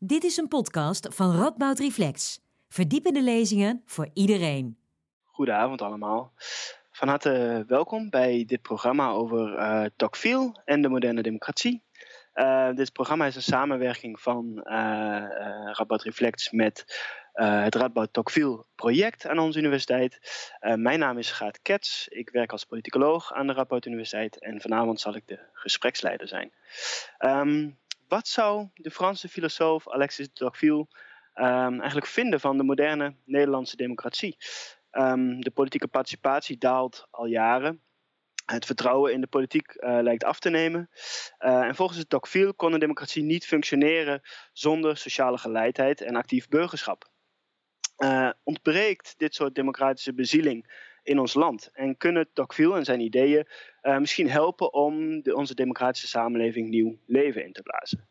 Dit is een podcast van Radboud Reflex. Verdiepende lezingen voor iedereen. Goedenavond allemaal. Van harte welkom bij dit programma over uh, Tocqueville en de moderne democratie. Uh, dit programma is een samenwerking van Radboud Reflex met het Radboud Tocqueville project aan onze universiteit. mijn naam is Gaat Kets. Ik werk als politicoloog aan de Radboud Universiteit en vanavond zal ik de gespreksleider zijn. Um, wat zou de Franse filosoof Alexis de Tocqueville um, eigenlijk vinden van de moderne Nederlandse democratie? Um, de politieke participatie daalt al jaren. Het vertrouwen in de politiek uh, lijkt af te nemen. Uh, en volgens de Tocqueville kon een democratie niet functioneren zonder sociale geleidheid en actief burgerschap. Uh, ontbreekt dit soort democratische bezieling in ons land? En kunnen Tocqueville en zijn ideeën uh, misschien helpen om de, onze democratische samenleving nieuw leven in te blazen?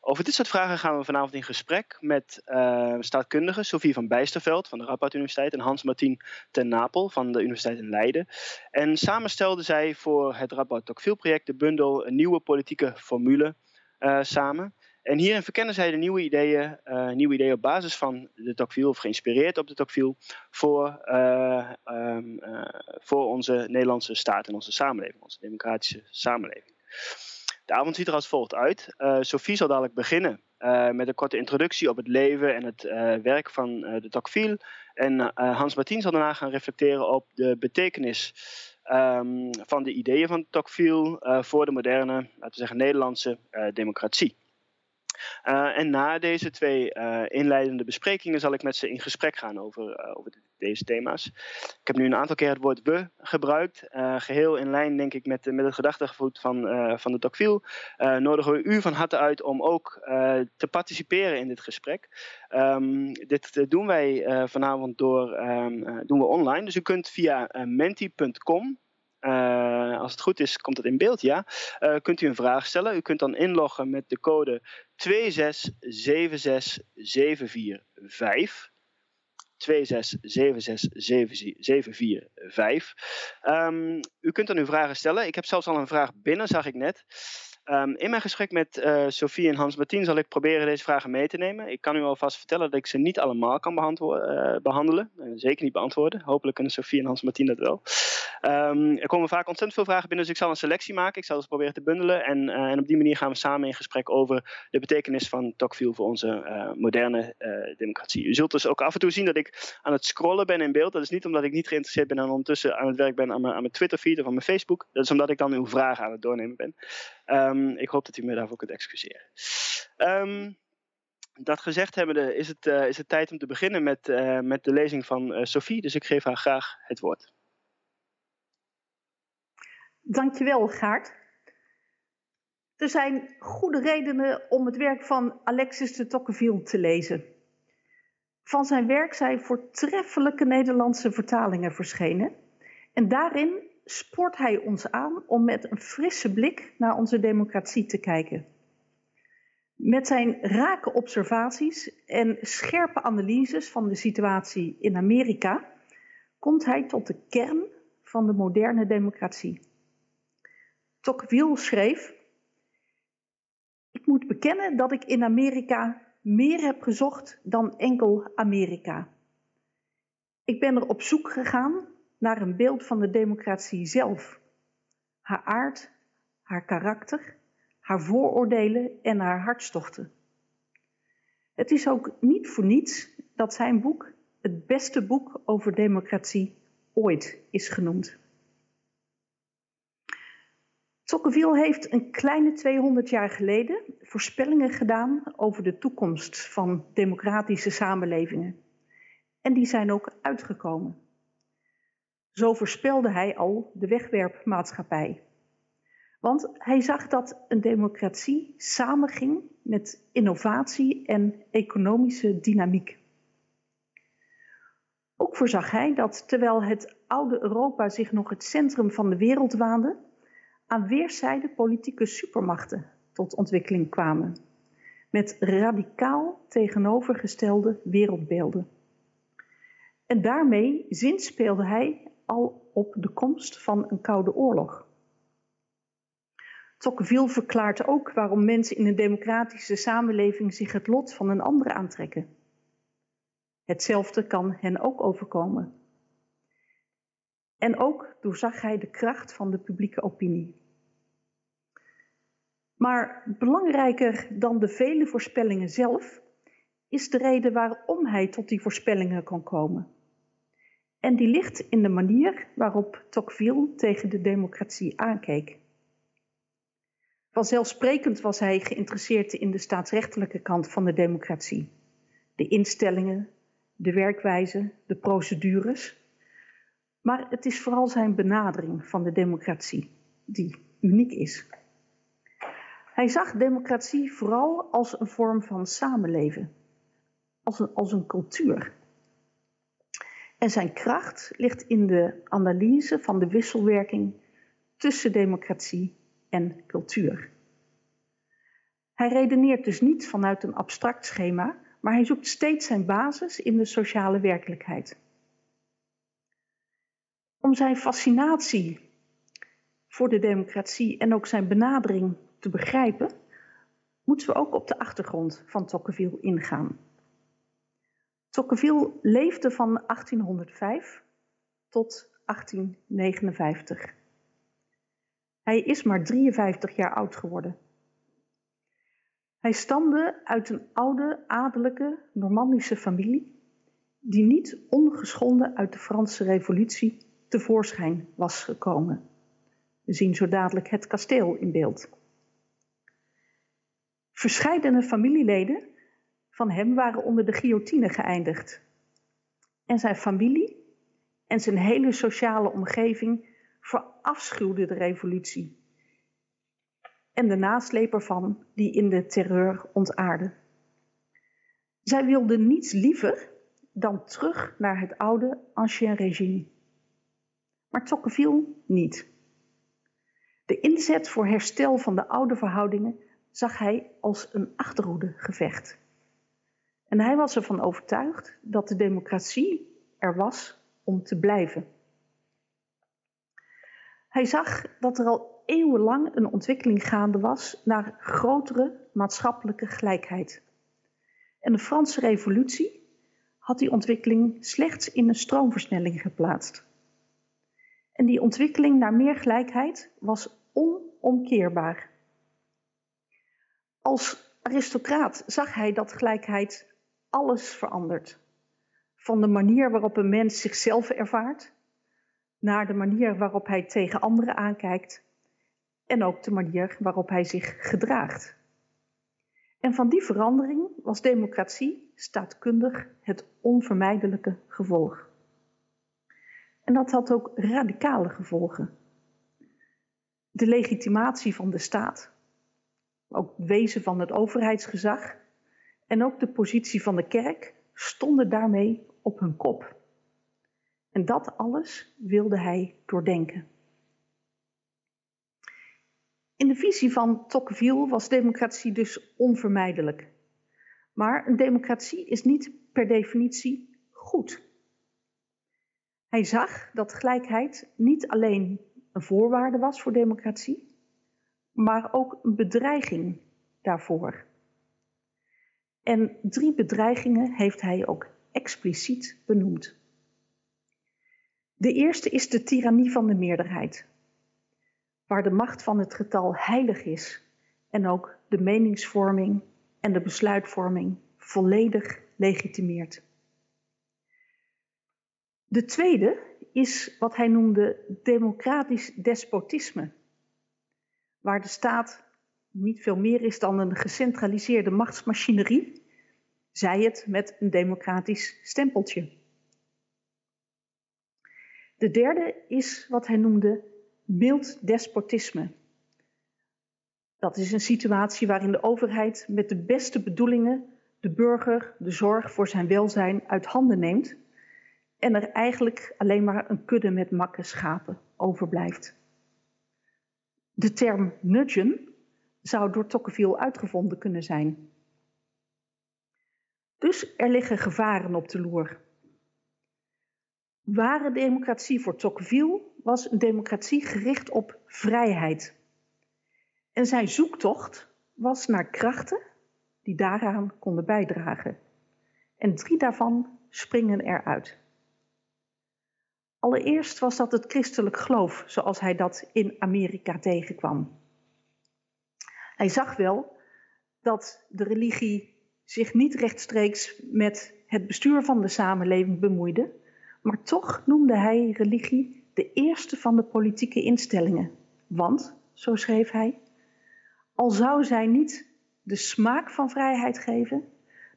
Over dit soort vragen gaan we vanavond in gesprek met uh, staatkundigen Sophie van Bijsterveld van de Radboud Universiteit en Hans-Martien ten Napel van de Universiteit in Leiden. En samen stelden zij voor het Radboud Tocqueville project de bundel nieuwe politieke formule uh, samen. En hierin verkennen zij de nieuwe ideeën, uh, nieuwe ideeën op basis van de Tocqueville, of geïnspireerd op de Tocqueville, voor, uh, um, uh, voor onze Nederlandse staat en onze samenleving, onze democratische samenleving. De avond ziet er als volgt uit. Sophie zal dadelijk beginnen met een korte introductie op het leven en het werk van de Tocqueville. En Hans Martien zal daarna gaan reflecteren op de betekenis um, van de ideeën van Tocqueville voor de moderne, laten we zeggen, Nederlandse democratie. Uh, en na deze twee uh, inleidende besprekingen zal ik met ze in gesprek gaan over, uh, over deze thema's. Ik heb nu een aantal keer het woord we gebruikt. geheel in lijn, denk ik, met, met het gedachtegoed van, van de Tocqueville. nodigen we u van harte uit om ook te participeren in dit gesprek. Um, dit doen wij vanavond door, um, doen we online. Dus u kunt via menti.com als het goed is, komt het in beeld, ja. Uh, kunt u een vraag stellen. U kunt dan inloggen met de code 2676745. 2676745. Um, u kunt dan uw vragen stellen. Ik heb zelfs al een vraag binnen, zag ik net. Um, in mijn gesprek met uh, Sophie en Hans Martien zal ik proberen deze vragen mee te nemen. Ik kan u alvast vertellen dat ik ze niet allemaal kan uh, behandelen. En zeker niet beantwoorden. Hopelijk kunnen Sophie en Hans Martien dat wel. Um, er komen vaak ontzettend veel vragen binnen, dus ik zal een selectie maken. Ik zal ze proberen te bundelen. En, en op die manier gaan we samen in gesprek over de betekenis van Tocqueville voor onze moderne democratie. U zult dus ook af en toe zien dat ik aan het scrollen ben in beeld. Dat is niet omdat ik niet geïnteresseerd ben en ondertussen aan het werk ben aan mijn, aan Twitter feed of aan mijn Facebook. Dat is omdat ik dan uw vragen aan het doornemen ben. Um, ik hoop dat u me daarvoor kunt excuseren. Um, dat gezegd hebbende is het, uh, is het tijd om te beginnen met, uh, met de lezing van uh, Sophie. Dus ik geef haar graag het woord. Dankjewel, Gaart. Er zijn goede redenen om het werk van Alexis de Tocqueville te lezen. Van zijn werk zijn voortreffelijke Nederlandse vertalingen verschenen. En daarin spoort hij ons aan om met een frisse blik naar onze democratie te kijken. Met zijn rake observaties en scherpe analyses van de situatie in Amerika komt hij tot de kern van de moderne democratie. Tocqueville schreef: Ik moet bekennen dat ik in Amerika meer heb gezocht dan enkel Amerika. Ik ben er op zoek gegaan naar een beeld van de democratie zelf. Haar aard, haar karakter, haar vooroordelen en haar hartstochten. Het is ook niet voor niets dat zijn boek het beste boek over democratie ooit is genoemd. Tocqueville heeft een kleine 200 jaar geleden voorspellingen gedaan over de toekomst van democratische samenlevingen. En die zijn ook uitgekomen. Zo voorspelde hij al de wegwerpmaatschappij. Want hij zag dat een democratie samenging met innovatie en economische dynamiek. Ook voorzag hij dat terwijl het oude Europa zich nog het centrum van de wereld waande, aan weerszijden politieke supermachten tot ontwikkeling kwamen, met radicaal tegenovergestelde wereldbeelden. En daarmee zinspeelde hij al op de komst van een koude oorlog. Tocqueville verklaart ook waarom mensen in een democratische samenleving zich het lot van een ander aantrekken. Hetzelfde kan hen ook overkomen. En ook doorzag hij de kracht van de publieke opinie. Maar belangrijker dan de vele voorspellingen zelf is de reden waarom hij tot die voorspellingen kon komen. En die ligt in de manier waarop Tocqueville tegen de democratie aankeek. Vanzelfsprekend was hij geïnteresseerd in de staatsrechtelijke kant van de democratie. De instellingen, de werkwijze, de procedures. Maar het is vooral zijn benadering van de democratie die uniek is. Hij zag democratie vooral als een vorm van samenleven, als een, als een cultuur. En zijn kracht ligt in de analyse van de wisselwerking tussen democratie en cultuur. Hij redeneert dus niet vanuit een abstract schema, maar hij zoekt steeds zijn basis in de sociale werkelijkheid. Om zijn fascinatie voor de democratie en ook zijn benadering te begrijpen, moeten we ook op de achtergrond van Tocqueville ingaan. Tocqueville leefde van 1805 tot 1859. Hij is maar 53 jaar oud geworden. Hij stamde uit een oude adellijke Normandische familie die niet ongeschonden uit de Franse Revolutie tevoorschijn was gekomen. We zien zo dadelijk het kasteel in beeld. Verscheidene familieleden van hem waren onder de guillotine geëindigd. En zijn familie en zijn hele sociale omgeving verafschuwden de revolutie en de nasleep ervan die in de terreur ontaarde. Zij wilden niets liever dan terug naar het oude ancien regime. Maar Tocqueville niet. De inzet voor herstel van de oude verhoudingen zag hij als een achterhoedegevecht. En hij was ervan overtuigd dat de democratie er was om te blijven. Hij zag dat er al eeuwenlang een ontwikkeling gaande was naar grotere maatschappelijke gelijkheid. En de Franse Revolutie had die ontwikkeling slechts in een stroomversnelling geplaatst. En die ontwikkeling naar meer gelijkheid was onomkeerbaar. Als aristocraat zag hij dat gelijkheid alles verandert. Van de manier waarop een mens zichzelf ervaart, naar de manier waarop hij tegen anderen aankijkt en ook de manier waarop hij zich gedraagt. En van die verandering was democratie staatkundig het onvermijdelijke gevolg. En dat had ook radicale gevolgen. De legitimatie van de staat, ook wezen van het overheidsgezag en ook de positie van de kerk stonden daarmee op hun kop. En dat alles wilde hij doordenken. In de visie van Tocqueville was democratie dus onvermijdelijk. Maar een democratie is niet per definitie goed. Hij zag dat gelijkheid niet alleen een voorwaarde was voor democratie, maar ook een bedreiging daarvoor. En drie bedreigingen heeft hij ook expliciet benoemd. De eerste is de tirannie van de meerderheid waar de macht van het getal heilig is en ook de meningsvorming en de besluitvorming volledig legitimeert. De tweede is wat hij noemde democratisch despotisme, waar de staat niet veel meer is dan een gecentraliseerde machtsmachinerie, zij het met een democratisch stempeltje. De derde is wat hij noemde mild despotisme. Dat is een situatie waarin de overheid met de beste bedoelingen de burger de zorg voor zijn welzijn uit handen neemt en er eigenlijk alleen maar een kudde met makke schapen overblijft. De term nudgen zou door Tocqueville uitgevonden kunnen zijn. Dus er liggen gevaren op de loer. Ware democratie voor Tocqueville was een democratie gericht op vrijheid. En zijn zoektocht was naar krachten die daaraan konden bijdragen. En drie daarvan springen eruit. Allereerst was dat het christelijk geloof, zoals hij dat in Amerika tegenkwam. Hij zag wel dat de religie zich niet rechtstreeks met het bestuur van de samenleving bemoeide, maar toch noemde hij religie de eerste van de politieke instellingen. Want, zo schreef hij, al zou zij niet de smaak van vrijheid geven,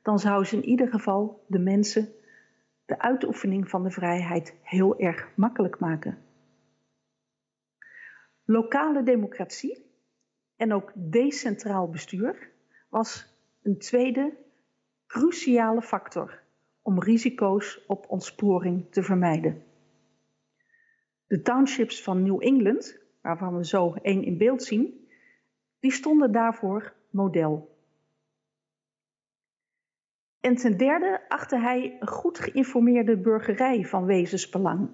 dan zou ze in ieder geval de mensen de uitoefening van de vrijheid heel erg makkelijk maken. Lokale democratie en ook decentraal bestuur was een tweede cruciale factor om risico's op ontsporing te vermijden. De townships van New England, waarvan we zo één in beeld zien, die stonden daarvoor model. En ten derde achtte hij een goed geïnformeerde burgerij van wezensbelang.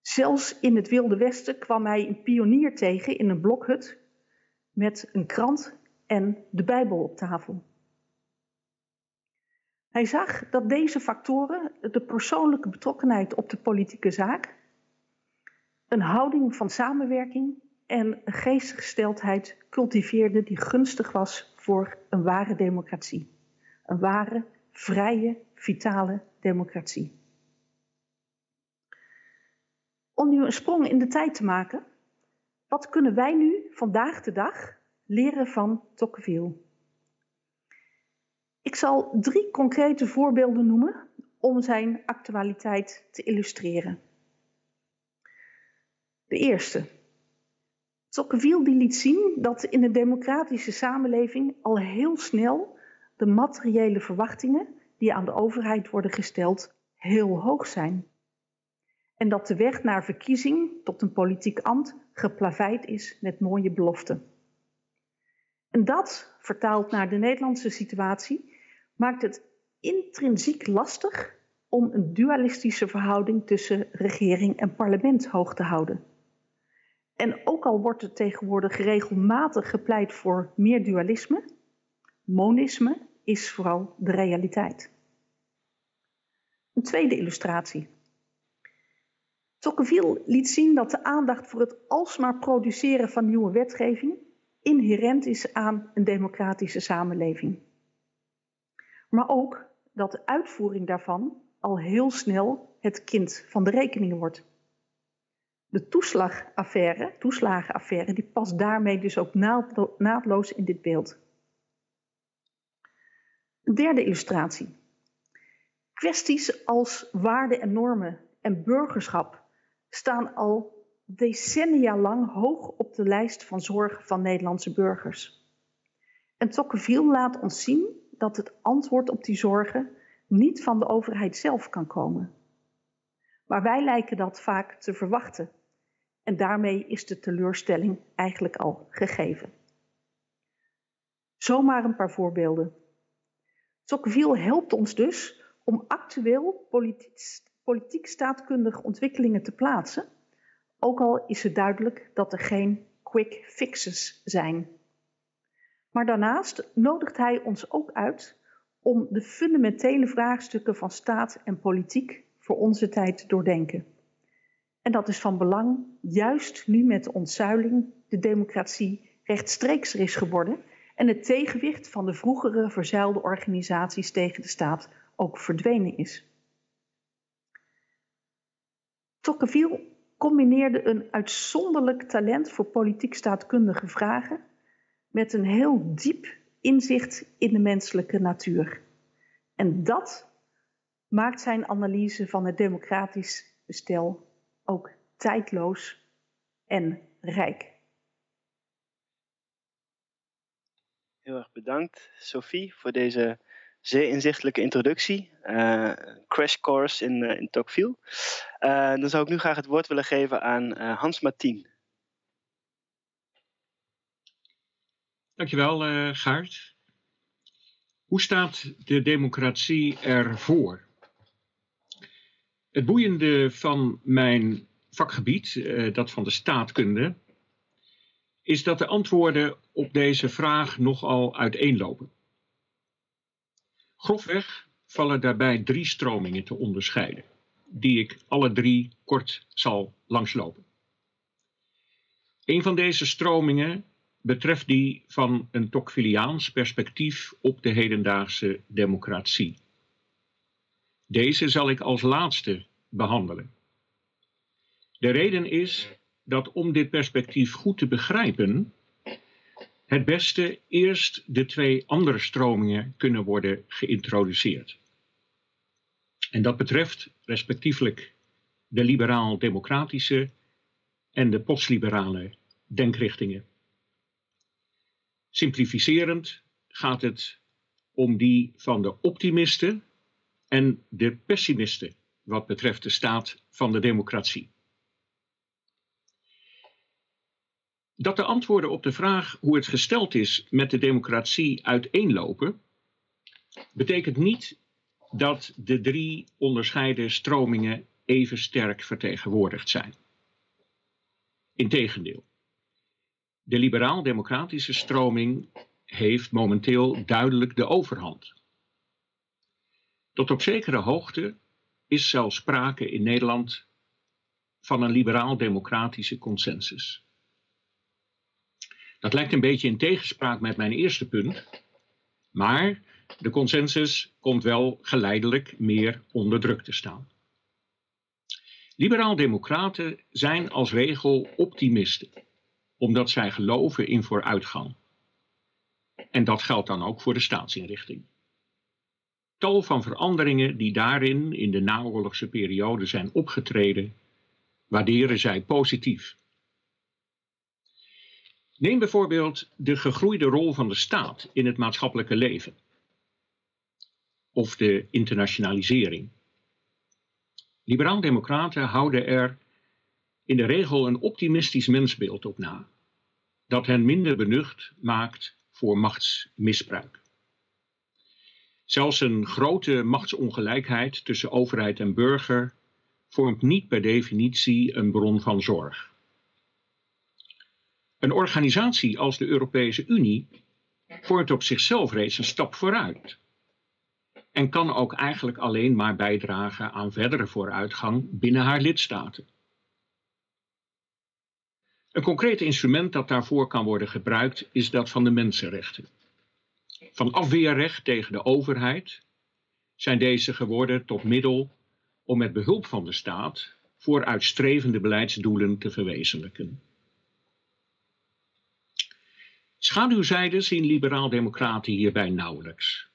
Zelfs in het Wilde Westen kwam hij een pionier tegen in een blokhut met een krant en de Bijbel op tafel. Hij zag dat deze factoren de persoonlijke betrokkenheid op de politieke zaak, een houding van samenwerking en een geestesgesteldheid cultiveerden die gunstig was voor een ware democratie. Een ware, vrije, vitale democratie. Om nu een sprong in de tijd te maken, wat kunnen wij nu vandaag de dag leren van Tocqueville? Ik zal drie concrete voorbeelden noemen om zijn actualiteit te illustreren. De eerste. Tocqueville liet zien dat in een democratische samenleving al heel snel de materiële verwachtingen die aan de overheid worden gesteld heel hoog zijn. En dat de weg naar verkiezing tot een politiek ambt geplaveid is met mooie beloften. En dat, vertaald naar de Nederlandse situatie, maakt het intrinsiek lastig om een dualistische verhouding tussen regering en parlement hoog te houden. En ook al wordt er tegenwoordig regelmatig gepleit voor meer dualisme, monisme is vooral de realiteit. Een tweede illustratie. Tocqueville liet zien dat de aandacht voor het alsmaar produceren van nieuwe wetgeving inherent is aan een democratische samenleving. Maar ook dat de uitvoering daarvan al heel snel het kind van de rekening wordt. De toeslagaffaire, toeslagenaffaire, die past daarmee dus ook naadloos in dit beeld. Een derde illustratie. Kwesties als waarden en normen en burgerschap staan al decennia lang hoog op de lijst van zorgen van Nederlandse burgers. En Tocqueville laat ons zien dat het antwoord op die zorgen niet van de overheid zelf kan komen. Maar wij lijken dat vaak te verwachten. En daarmee is de teleurstelling eigenlijk al gegeven. Zomaar een paar voorbeelden. Tocqueville helpt ons dus om actueel politiek, politiek staatkundige ontwikkelingen te plaatsen, ook al is het duidelijk dat er geen quick fixes zijn. Maar daarnaast nodigt hij ons ook uit om de fundamentele vraagstukken van staat en politiek voor onze tijd te doordenken. En dat is van belang, juist nu met de ontzuiling de democratie rechtstreeks is geworden en het tegenwicht van de vroegere verzuilde organisaties tegen de staat ook verdwenen is. Tocqueville combineerde een uitzonderlijk talent voor politiek staatkundige vragen met een heel diep inzicht in de menselijke natuur. En dat maakt zijn analyse van het democratisch bestel ook tijdloos en rijk. Heel erg bedankt, Sophie, voor deze zeer inzichtelijke introductie. Uh, crash course in, uh, in Tocqueville. Uh, dan zou ik nu graag het woord willen geven aan Hans Martien. Dankjewel, Gaart. Hoe staat de democratie ervoor? Het boeiende van mijn vakgebied, dat van de staatkunde, is dat de antwoorden op deze vraag nogal uiteenlopen. Grofweg vallen daarbij drie stromingen te onderscheiden, die ik alle drie kort zal langslopen. Een van deze stromingen betreft die van een Tocqueviliaans perspectief op de hedendaagse democratie. Deze zal ik als laatste behandelen. De reden is dat om dit perspectief goed te begrijpen, het beste eerst de twee andere stromingen kunnen worden geïntroduceerd. En dat betreft respectievelijk de liberaal-democratische en de postliberale denkrichtingen. Simplificerend gaat het om die van de optimisten en de pessimisten wat betreft de staat van de democratie. Dat de antwoorden op de vraag hoe het gesteld is met de democratie uiteenlopen, betekent niet dat de drie onderscheiden stromingen even sterk vertegenwoordigd zijn. Integendeel, de liberaal-democratische stroming heeft momenteel duidelijk de overhand. Tot op zekere hoogte is zelfs sprake in Nederland van een liberaal-democratische consensus. Dat lijkt een beetje in tegenspraak met mijn eerste punt, maar de consensus komt wel geleidelijk meer onder druk te staan. Liberaal-democraten zijn als regel optimisten, omdat zij geloven in vooruitgang. En dat geldt dan ook voor de staatsinrichting. Tal van veranderingen die daarin in de naoorlogse periode zijn opgetreden, waarderen zij positief. Neem bijvoorbeeld de gegroeide rol van de staat in het maatschappelijke leven. Of de internationalisering. Liberaal-democraten houden er in de regel een optimistisch mensbeeld op na, dat hen minder benucht maakt voor machtsmisbruik. Zelfs een grote machtsongelijkheid tussen overheid en burger vormt niet per definitie een bron van zorg. Een organisatie als de Europese Unie vormt op zichzelf reeds een stap vooruit. En kan ook eigenlijk alleen maar bijdragen aan verdere vooruitgang binnen haar lidstaten. Een concreet instrument dat daarvoor kan worden gebruikt is dat van de mensenrechten. Van afweerrecht tegen de overheid zijn deze geworden tot middel om met behulp van de staat vooruitstrevende beleidsdoelen te verwezenlijken. Schaduwzijde zien liberaal-democraten hierbij nauwelijks.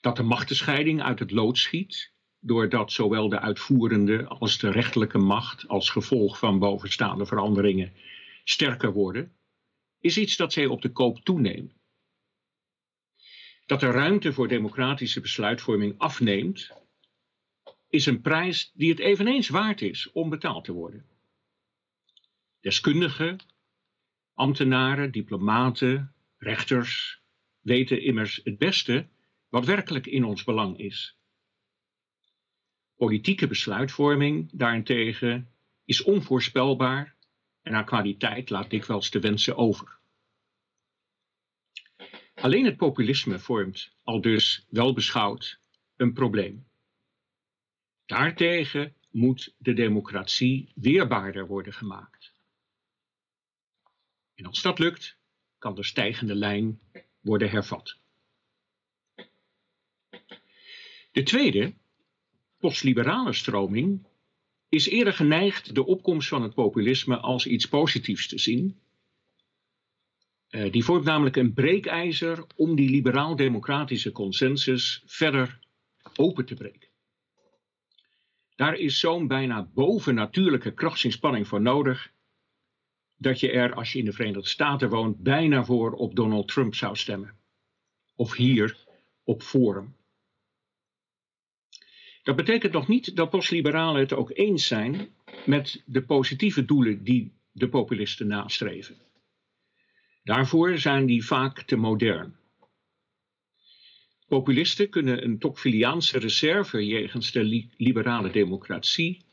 Dat de machtenscheiding uit het lood schiet, doordat zowel de uitvoerende als de rechterlijke macht als gevolg van bovenstaande veranderingen sterker worden, is iets dat zij op de koop toenemen. Dat de ruimte voor democratische besluitvorming afneemt, is een prijs die het eveneens waard is om betaald te worden. Deskundigen Ambtenaren, diplomaten, rechters weten immers het beste wat werkelijk in ons belang is. Politieke besluitvorming daarentegen is onvoorspelbaar en haar kwaliteit laat dikwijls te wensen over. Alleen het populisme vormt al dus wel beschouwd een probleem. Daartegen moet de democratie weerbaarder worden gemaakt. En als dat lukt, kan de stijgende lijn worden hervat. De tweede, postliberale stroming, is eerder geneigd de opkomst van het populisme als iets positiefs te zien. Uh, die vormt namelijk een breekijzer om die liberaal-democratische consensus verder open te breken. Daar is zo'n bijna bovennatuurlijke krachtsinspanning voor nodig dat je er, als je in de Verenigde Staten woont, bijna voor op Donald Trump zou stemmen. Of hier op Forum. Dat betekent nog niet dat postliberalen het ook eens zijn met de positieve doelen die de populisten nastreven. Daarvoor zijn die vaak te modern. Populisten kunnen een Tocqueviliaanse reserve jegens de liberale democratie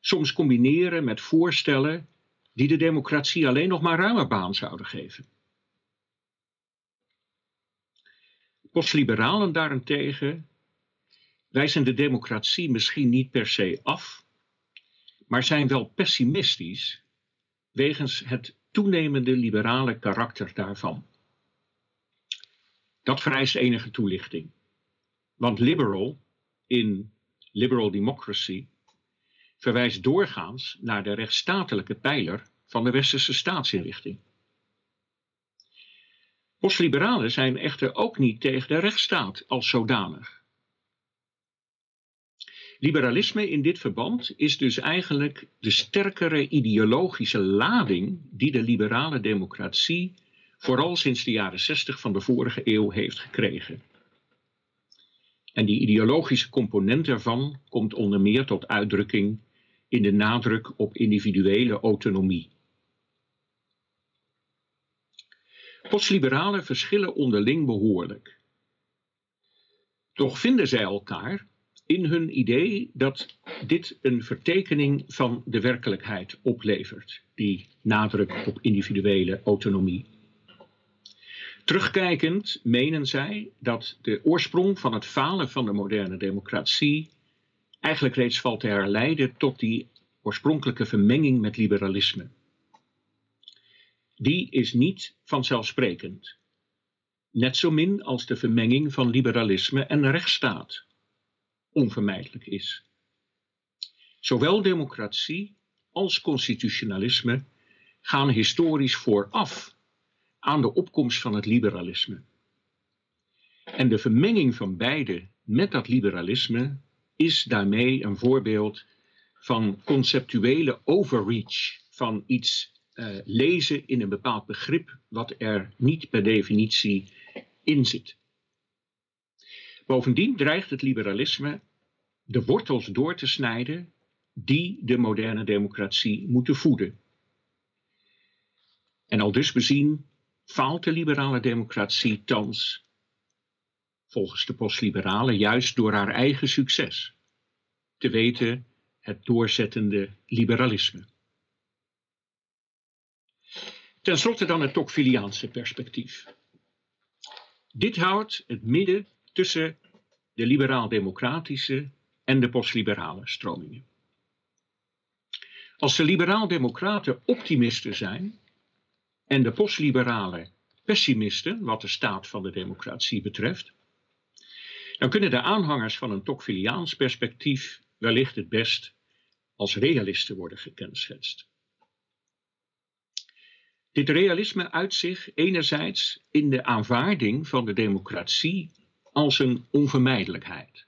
soms combineren met voorstellen die de democratie alleen nog maar ruime baan zouden geven. Postliberalen daarentegen wijzen de democratie misschien niet per se af, maar zijn wel pessimistisch wegens het toenemende liberale karakter daarvan. Dat vereist enige toelichting. Want liberal in liberal democracy verwijst doorgaans naar de rechtsstatelijke pijler van de westerse staatsinrichting. Postliberalen zijn echter ook niet tegen de rechtsstaat als zodanig. Liberalisme in dit verband is dus eigenlijk de sterkere ideologische lading die de liberale democratie vooral sinds de jaren 60 van de vorige eeuw heeft gekregen. En die ideologische component ervan komt onder meer tot uitdrukking in de nadruk op individuele autonomie. Postliberalen verschillen onderling behoorlijk. Toch vinden zij elkaar in hun idee dat dit een vertekening van de werkelijkheid oplevert, die nadruk op individuele autonomie. Terugkijkend menen zij dat de oorsprong van het falen van de moderne democratie eigenlijk reeds valt te herleiden tot die oorspronkelijke vermenging met liberalisme. Die is niet vanzelfsprekend, net zo min als de vermenging van liberalisme en rechtsstaat onvermijdelijk is. Zowel democratie als constitutionalisme gaan historisch vooraf aan de opkomst van het liberalisme. En de vermenging van beide met dat liberalisme is daarmee een voorbeeld van conceptuele overreach, van iets uh, lezen in een bepaald begrip wat er niet per definitie in zit. Bovendien dreigt het liberalisme de wortels door te snijden die de moderne democratie moeten voeden. En al dus bezien faalt de liberale democratie thans, volgens de postliberalen, juist door haar eigen succes, te weten het doorzettende liberalisme. Ten slotte dan het Tocqueviliaanse perspectief. Dit houdt het midden tussen de liberaal-democratische en de postliberale stromingen. Als de liberaal-democraten optimisten zijn en de postliberalen pessimisten wat de staat van de democratie betreft, dan kunnen de aanhangers van een Tocqueviliaans perspectief wellicht het best als realisten worden gekenschetst. Dit realisme uit zich enerzijds in de aanvaarding van de democratie als een onvermijdelijkheid.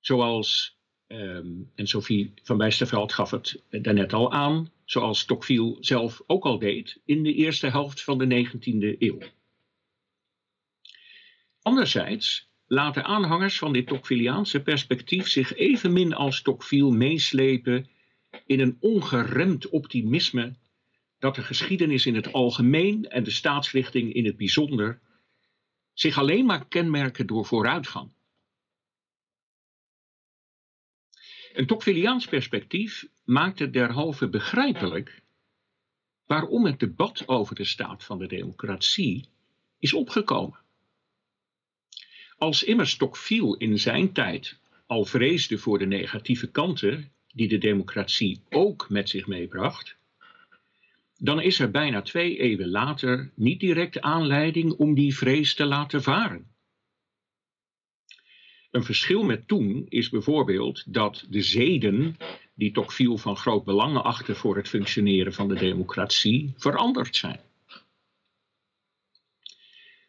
Zoals, um, en Sophie van Bijsterveld gaf het daarnet al aan, zoals Tocqueville zelf ook al deed in de eerste helft van de 19e eeuw. Anderzijds laten aanhangers van dit Tocqueviliaanse perspectief zich evenmin als Tocqueville meeslepen in een ongeremd optimisme dat de geschiedenis in het algemeen en de staatsrichting in het bijzonder zich alleen maar kenmerken door vooruitgang. Een Tocqueviliaans perspectief maakt het derhalve begrijpelijk waarom het debat over de staat van de democratie is opgekomen. Als immers Tocqueville in zijn tijd al vreesde voor de negatieve kanten die de democratie ook met zich meebracht, dan is er bijna twee eeuwen later niet direct aanleiding om die vrees te laten varen. Een verschil met toen is bijvoorbeeld dat de zeden, die Tocqueville van groot belang achten voor het functioneren van de democratie, veranderd zijn.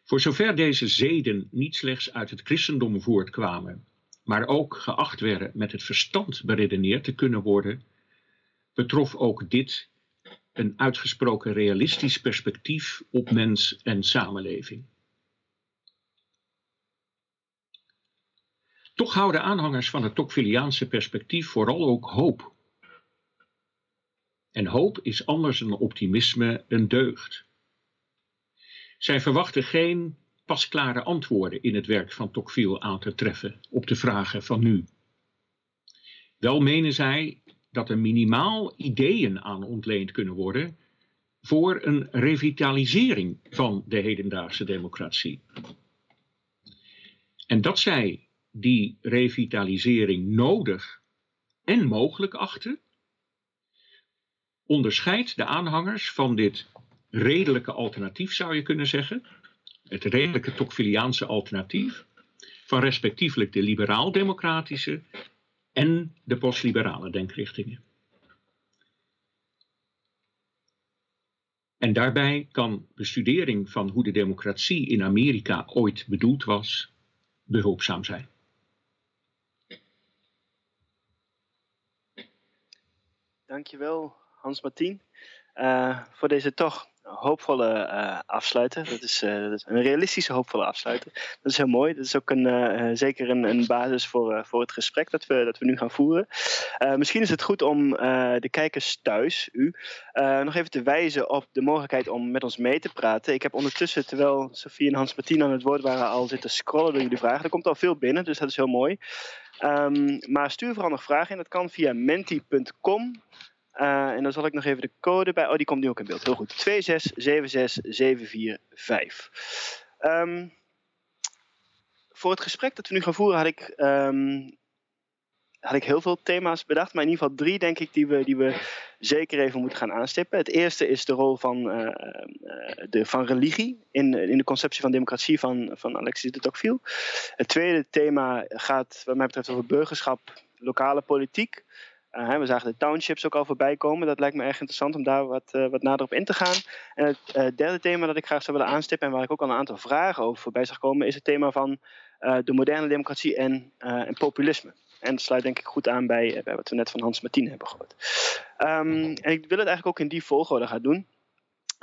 Voor zover deze zeden niet slechts uit het christendom voortkwamen, maar ook geacht werden met het verstand beredeneerd te kunnen worden, betrof ook dit een uitgesproken realistisch perspectief op mens en samenleving. Toch houden aanhangers van het Tocqueviliaanse perspectief vooral ook hoop. En hoop is anders dan optimisme een deugd. Zij verwachten geen pasklare antwoorden in het werk van Tocqueville aan te treffen op de vragen van nu. Wel menen zij dat er minimaal ideeën aan ontleend kunnen worden voor een revitalisering van de hedendaagse democratie. En dat zij die revitalisering nodig en mogelijk achten, onderscheidt de aanhangers van dit redelijke alternatief, zou je kunnen zeggen, het redelijke Tocqueviliaanse alternatief, van respectievelijk de liberaal-democratische en de postliberale denkrichtingen. En daarbij kan bestudering van hoe de democratie in Amerika ooit bedoeld was behulpzaam zijn. Dankjewel Hans Martien uh, voor deze toch hoopvolle uh, afsluiten. Dat is, uh, dat is, een realistische hoopvolle afsluiten. Dat is heel mooi. Dat is ook een, uh, zeker een, een, basis voor, voor het gesprek dat we, dat we nu gaan voeren. misschien is het goed om de kijkers thuis, u, nog even te wijzen op de mogelijkheid om met ons mee te praten. Ik heb ondertussen, terwijl Sofie en Hans Martien aan het woord waren, al zitten scrollen door jullie vragen. Er komt al veel binnen, dus dat is heel mooi. Um, maar stuur vooral nog vragen in. Dat kan via menti.com uh, en dan zal ik nog even de code bij. Oh, die komt nu ook in beeld. Heel goed. 2676745. Um, voor het gesprek dat we nu gaan voeren had ik, um, had ik heel veel thema's bedacht. Maar in ieder geval drie, denk ik, die we, die we zeker even moeten gaan aanstippen. Het eerste is de rol van, uh, de, van religie in, in de conceptie van democratie van, van Alexis de Tocqueville. Het tweede thema gaat, wat mij betreft, over burgerschap, lokale politiek. Uh, we zagen de townships ook al voorbij komen. Dat lijkt me erg interessant om daar wat, uh, wat nader op in te gaan. En het uh, derde thema dat ik graag zou willen aanstippen en waar ik ook al een aantal vragen over voorbij zag komen, is het thema van de moderne democratie en, populisme. En dat sluit denk ik goed aan bij, wat we net van Hans Martien hebben gehoord. Um, en ik wil het eigenlijk ook in die volgorde gaan doen.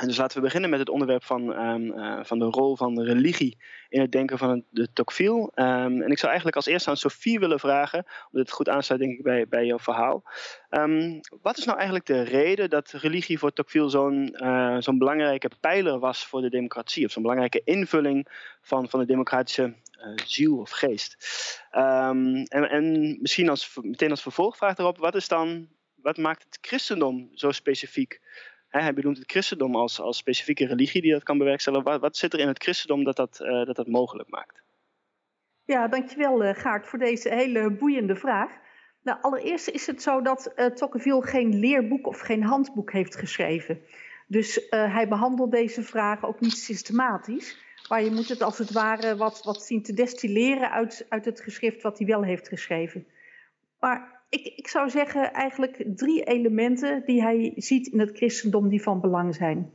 En dus laten we beginnen met het onderwerp van, um, uh, van de rol van religie in het denken van de Tocqueville. Um, en ik zou eigenlijk als eerste aan Sophie willen vragen, omdat het goed aansluit denk ik bij, bij jouw verhaal. Um, wat is nou eigenlijk de reden dat religie voor Tocqueville zo'n uh, zo'n belangrijke pijler was voor de democratie? Of zo'n belangrijke invulling van, van de democratische uh, ziel of geest? en, en misschien als, meteen als vervolgvraag erop, wat is dan, wat maakt het christendom zo specifiek? Hij benoemt het christendom als, als specifieke religie die dat kan bewerkstelligen. Wat, zit er in het christendom dat dat, uh, dat, dat mogelijk maakt? Ja, dankjewel uh, Gaart voor deze hele boeiende vraag. Nou, allereerst is het zo dat uh, Tocqueville geen leerboek of geen handboek heeft geschreven. Dus hij behandelt deze vragen ook niet systematisch. Maar je moet het als het ware wat, wat zien te destilleren uit, uit het geschrift wat hij wel heeft geschreven. Maar ik, ik zou zeggen eigenlijk drie elementen die hij ziet in het christendom die van belang zijn.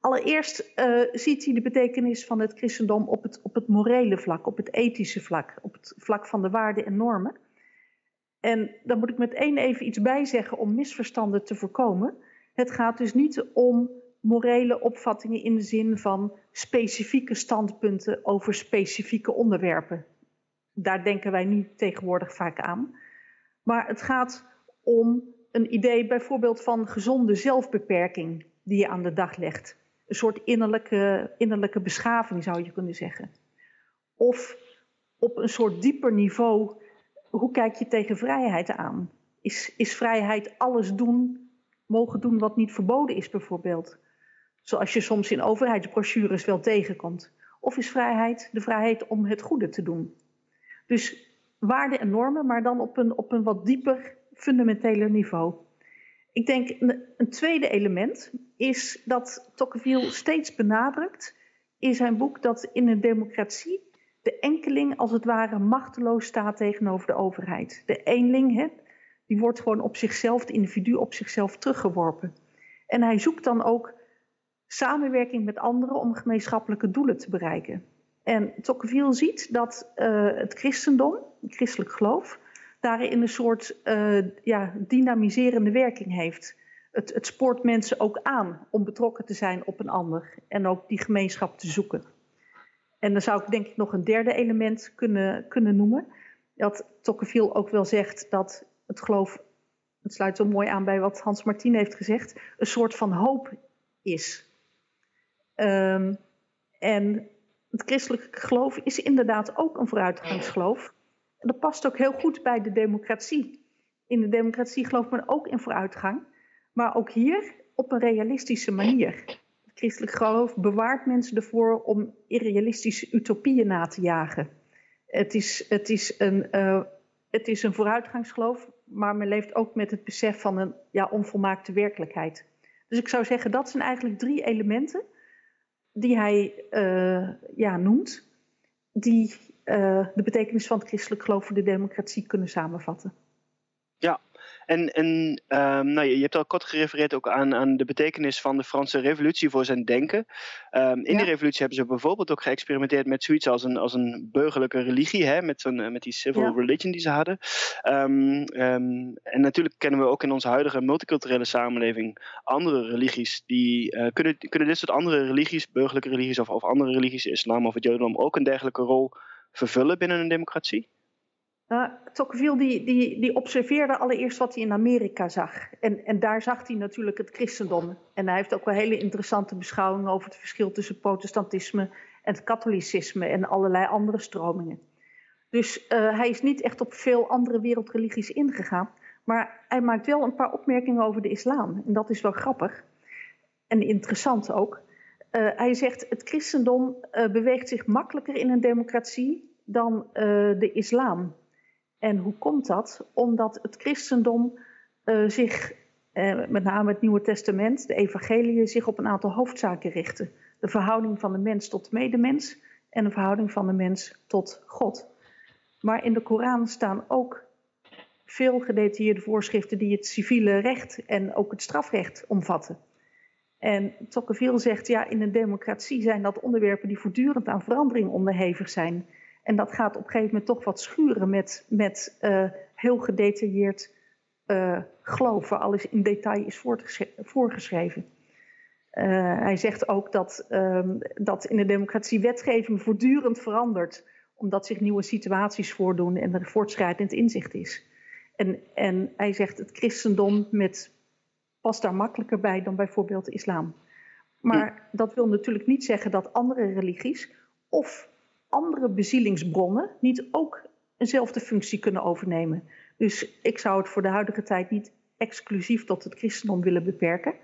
Allereerst uh, ziet hij de betekenis van het christendom op het, op het morele vlak, op het ethische vlak, op het vlak van de waarden en normen. En daar moet ik meteen even iets bij zeggen om misverstanden te voorkomen. Het gaat dus niet om morele opvattingen in de zin van specifieke standpunten over specifieke onderwerpen. Daar denken wij nu tegenwoordig vaak aan. Maar het gaat om een idee bijvoorbeeld van gezonde zelfbeperking die je aan de dag legt. Een soort innerlijke, innerlijke beschaving zou je kunnen zeggen. Of op een soort dieper niveau, hoe kijk je tegen vrijheid aan? Is, is vrijheid alles doen, mogen doen wat niet verboden is bijvoorbeeld? Zoals je soms in overheidsbrochures wel tegenkomt. Of is vrijheid de vrijheid om het goede te doen? Dus waarden en normen, maar dan op een, op een wat dieper, fundamenteler niveau. Ik denk een tweede element is dat Tocqueville steeds benadrukt in zijn boek dat in een democratie de enkeling als het ware machteloos staat tegenover de overheid. De eenling, hè, die wordt gewoon op zichzelf, het individu op zichzelf teruggeworpen. En hij zoekt dan ook samenwerking met anderen om gemeenschappelijke doelen te bereiken. En Tocqueville ziet dat uh, het christendom, christelijk geloof, daarin een soort uh, ja, dynamiserende werking heeft. Het, het spoort mensen ook aan om betrokken te zijn op een ander en ook die gemeenschap te zoeken. En dan zou ik denk ik nog een derde element kunnen, kunnen noemen. Dat Tocqueville ook wel zegt dat het geloof, het sluit zo mooi aan bij wat Hans Martin heeft gezegd, een soort van hoop is. Um, en het christelijke geloof is inderdaad ook een vooruitgangsgeloof. Dat past ook heel goed bij de democratie. In de democratie gelooft men ook in vooruitgang, maar ook hier op een realistische manier. Het christelijk geloof bewaart mensen ervoor om irrealistische utopieën na te jagen. Het is, het is, een, uh, het is een vooruitgangsgeloof, maar men leeft ook met het besef van een ja, onvolmaakte werkelijkheid. Dus ik zou zeggen, dat zijn eigenlijk drie elementen die hij uh, ja, noemt, die uh, de betekenis van het christelijk geloof voor de democratie kunnen samenvatten. Ja, en, en um, nou, je, je, hebt al kort gerefereerd ook aan, aan de betekenis van de Franse revolutie voor zijn denken. Um, in ja. die revolutie hebben ze bijvoorbeeld ook geëxperimenteerd met zoiets als een, als een burgerlijke religie, hè, met, zo'n, met die civil ja. religion die ze hadden. Um, en natuurlijk kennen we ook in onze huidige multiculturele samenleving andere religies. Die, uh, kunnen, kunnen dit soort andere religies, burgerlijke religies of, of andere religies, islam of het jodendom, ook een dergelijke rol vervullen binnen een democratie? Uh, Tocqueville die, die, die observeerde allereerst wat hij in Amerika zag. En, en daar zag hij natuurlijk het christendom. En hij heeft ook wel hele interessante beschouwingen over het verschil tussen protestantisme en het katholicisme en allerlei andere stromingen. Dus uh, hij is niet echt op veel andere wereldreligies ingegaan. Maar hij maakt wel een paar opmerkingen over de islam. En dat is wel grappig. En interessant ook. Uh, hij zegt: het christendom beweegt zich makkelijker in een democratie dan de islam. En hoe komt dat? Omdat het christendom zich, met name het Nieuwe Testament, de evangeliën, zich op een aantal hoofdzaken richten. De verhouding van de mens tot medemens en de verhouding van de mens tot God. Maar in de Koran staan ook veel gedetailleerde voorschriften die het civiele recht en ook het strafrecht omvatten. En Tocqueville zegt, ja, in een democratie zijn dat onderwerpen die voortdurend aan verandering onderhevig zijn. En dat gaat op een gegeven moment toch wat schuren met, met uh, heel gedetailleerd uh, waar alles in detail is voorgeschreven. Uh, hij zegt ook dat, um, dat in de democratie wetgeving voortdurend verandert, omdat zich nieuwe situaties voordoen en er voortschrijdend inzicht is. En, en hij zegt het christendom met, past daar makkelijker bij dan bijvoorbeeld de islam. Maar dat wil natuurlijk niet zeggen dat andere religies of andere bezielingsbronnen niet ook eenzelfde functie kunnen overnemen. Dus ik zou het voor de huidige tijd niet exclusief tot het christendom willen beperken.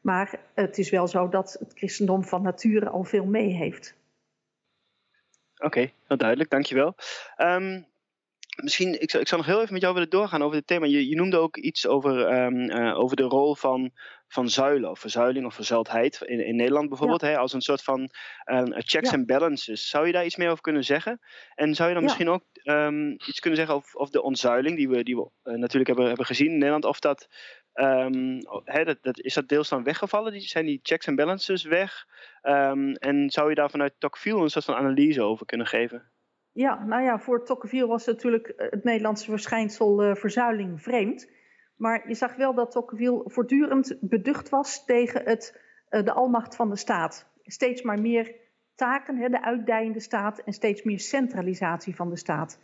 Maar het is wel zo dat het christendom van nature al veel mee heeft. Oké, okay, heel duidelijk, dankjewel. Um, misschien, ik zou, ik zou nog heel even met jou willen doorgaan over dit thema. Je, je noemde ook iets over, um, uh, over de rol van, van zuilen, of verzuiling of verzuildheid in, in Nederland bijvoorbeeld, ja. hè, als een soort van um, checks ja. and balances. Zou je daar iets meer over kunnen zeggen? En zou je dan ja. misschien ook um, iets kunnen zeggen over, over de ontzuiling die we, die we uh, natuurlijk hebben, hebben gezien in Nederland, of dat, hè, dat, dat, is dat deels dan weggevallen? Die, zijn die checks and balances weg? en zou je daar vanuit Tocqueville een soort van analyse over kunnen geven? Ja, nou ja, voor Tocqueville was natuurlijk het Nederlandse verschijnsel uh, verzuiling vreemd. Maar je zag wel dat Tocqueville voortdurend beducht was tegen het, uh, de almacht van de staat. Steeds maar meer taken, hè, de uitdijende staat en steeds meer centralisatie van de staat.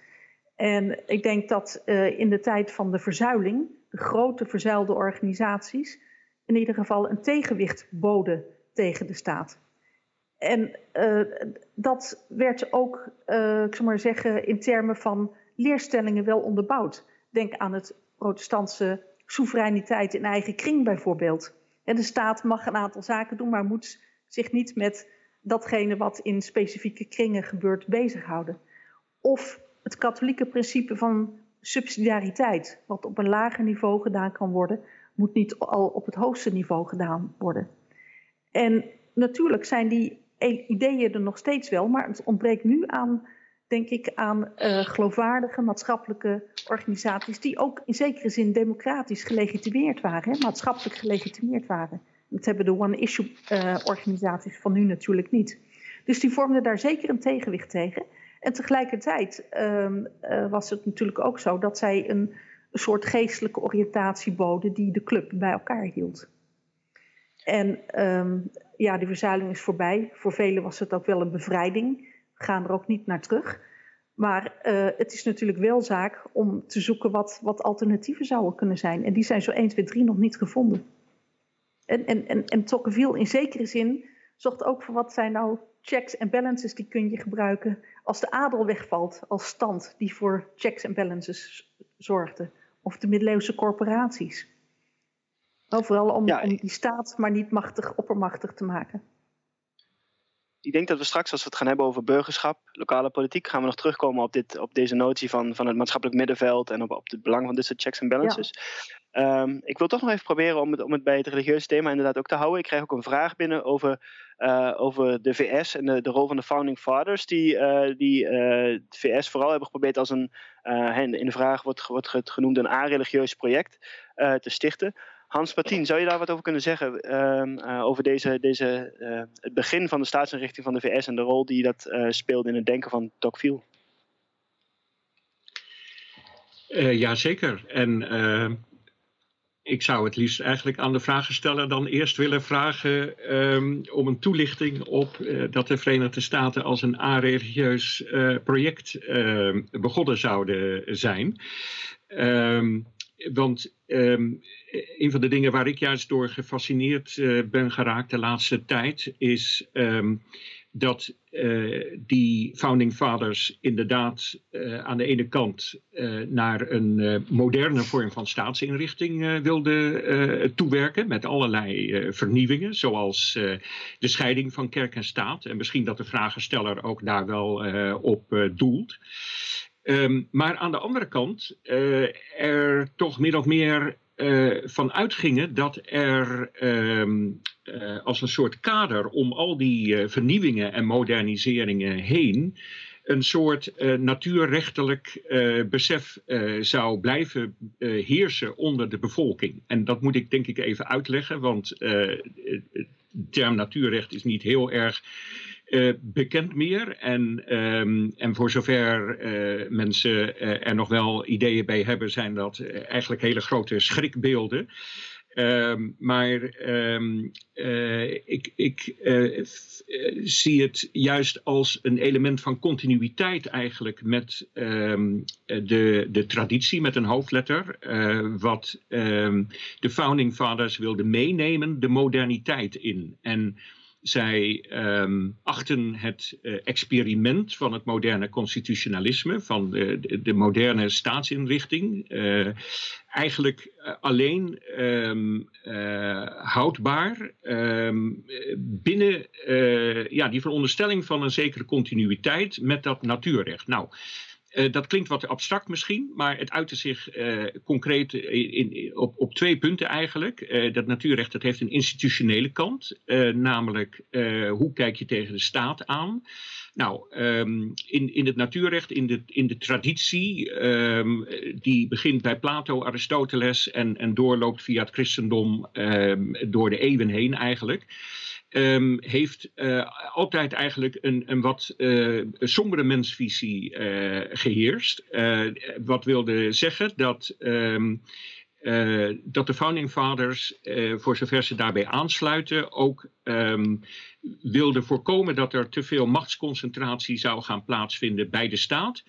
En ik denk dat in de tijd van de verzuiling, de grote verzuilde organisaties, in ieder geval een tegenwicht boden tegen de staat. En uh, dat werd ook, uh, ik zou maar zeggen, in termen van leerstellingen wel onderbouwd. Denk aan het protestantse soevereiniteit in eigen kring bijvoorbeeld. En de staat mag een aantal zaken doen, maar moet zich niet met datgene wat in specifieke kringen gebeurt bezighouden. Of het katholieke principe van subsidiariteit, wat op een lager niveau gedaan kan worden, moet niet al op het hoogste niveau gedaan worden. En natuurlijk zijn die ideeën er nog steeds wel, maar het ontbreekt nu aan, denk ik, aan uh, geloofwaardige maatschappelijke organisaties die ook in zekere zin democratisch gelegitimeerd waren, hè, maatschappelijk gelegitimeerd waren. Dat hebben de one-issue-organisaties uh, van nu natuurlijk niet. Dus die vormden daar zeker een tegenwicht tegen. En tegelijkertijd uh, was het natuurlijk ook zo dat zij een soort geestelijke oriëntatie boden die de club bij elkaar hield. En um, ja, die verzuiling is voorbij. Voor velen was het ook wel een bevrijding. We gaan er ook niet naar terug. Maar uh, het is natuurlijk wel zaak om te zoeken wat, wat alternatieven zouden kunnen zijn. En die zijn zo 1, 2, 3 nog niet gevonden. En, en, en, en Tocqueville in zekere zin zocht ook voor wat zijn nou checks en balances die kun je gebruiken als de adel wegvalt als stand die voor checks en balances zorgde. of de middeleeuwse corporaties. Overal om, om die staat maar niet machtig, oppermachtig te maken ik denk dat we straks, als we het gaan hebben over burgerschap, lokale politiek, gaan we nog terugkomen op, dit, op deze notie van, van het maatschappelijk middenveld en op, op het belang van dit soort checks en balances. Ehm, ik wil toch nog even proberen om het, om het bij het religieuze thema inderdaad ook te houden. Ik krijg ook een vraag binnen over, uh, over de VS en de, de rol van de founding fathers, die, uh, die uh, de VS vooral hebben geprobeerd als een, in de vraag wordt, wordt genoemd, een a-religieus project te stichten. Hans Patien, zou je daar wat over kunnen zeggen? Ehm, uh, over deze, deze, uh, het begin van de staatsinrichting van de VS en de rol die dat uh, speelde in het denken van Tocqueville? ja, zeker. En ik zou het liefst eigenlijk aan de vragensteller dan eerst willen vragen um, om een toelichting op dat de Verenigde Staten als een a-religieus project begonnen zouden zijn. Um, want um, een van de dingen waar ik juist door gefascineerd uh, ben geraakt de laatste tijd is um, dat uh, die founding fathers inderdaad uh, aan de ene kant naar een moderne vorm van staatsinrichting wilden toewerken met allerlei vernieuwingen, zoals de scheiding van kerk en staat. En misschien dat de vragensteller ook daar wel op doelt. Um, maar aan de andere kant uh, er toch min of meer uh, van uitgingen dat er um, uh, als een soort kader om al die vernieuwingen en moderniseringen heen een soort natuurrechtelijk besef zou blijven heersen onder de bevolking. En dat moet ik denk ik even uitleggen, want de term natuurrecht is niet heel erg uh, bekend meer. En, um, en voor zover uh, mensen uh, er nog wel ideeën bij hebben, zijn dat eigenlijk hele grote schrikbeelden. Um, maar um, ik, ik zie het juist als een element van continuïteit eigenlijk met de, de traditie, met een hoofdletter. wat de founding fathers wilden meenemen, de moderniteit in. En zij um, achten het uh, experiment van het moderne constitutionalisme, van de, de, de moderne staatsinrichting, uh, eigenlijk uh, alleen um, houdbaar um, binnen ja, die veronderstelling van een zekere continuïteit met dat natuurrecht. Nou, uh, dat klinkt wat abstract misschien, maar het uitte zich uh, concreet in, in, op, op twee punten eigenlijk. Dat natuurrecht dat heeft een institutionele kant, namelijk hoe kijk je tegen de staat aan. Nou, um, in, in het natuurrecht, in de, in de traditie, um, die begint bij Plato, Aristoteles en, en doorloopt via het christendom um, door de eeuwen heen eigenlijk um, heeft uh, altijd eigenlijk een, een wat uh, sombere mensvisie uh, geheerst. wat wilde zeggen dat, um, dat de Founding Fathers, voor zover ze daarbij aansluiten, ook um, wilden voorkomen dat er te veel machtsconcentratie zou gaan plaatsvinden bij de staat.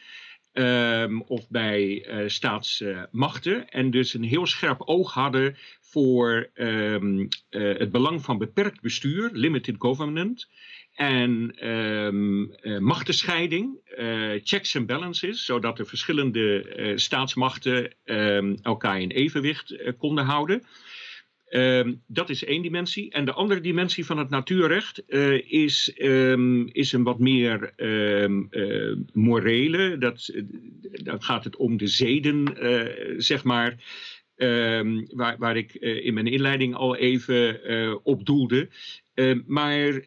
Um, of bij staatsmachten. en dus een heel scherp oog hadden voor um, uh, het belang van beperkt bestuur, limited government. En um, uh, machtenscheiding, checks and balances, zodat de verschillende staatsmachten elkaar in evenwicht konden houden. Dat is één dimensie. En de andere dimensie van het natuurrecht is, is een wat meer morele. Dat, dan gaat het om de zeden, zeg maar. Waar, waar ik in mijn inleiding al even op doelde. maar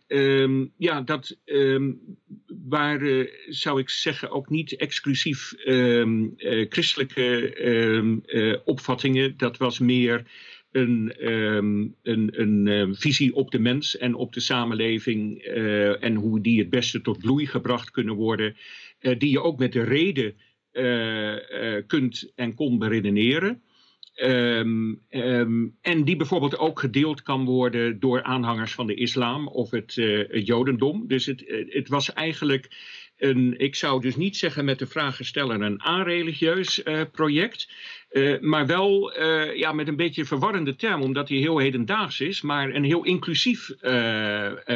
ja, dat waren, zou ik zeggen, ook niet exclusief christelijke opvattingen. Dat was meer een, een, een visie op de mens en op de samenleving uh, en hoe die het beste tot bloei gebracht kunnen worden, uh, die je ook met de reden uh, kunt en kon beredeneren. Um, um, en die bijvoorbeeld ook gedeeld kan worden door aanhangers van de islam of het, uh, het jodendom. Dus het, het was eigenlijk ik zou dus niet zeggen met de vragensteller een a-religieus uh, project. Uh, maar wel uh, ja, met een beetje een verwarrende term, omdat hij heel hedendaags is, maar een heel inclusief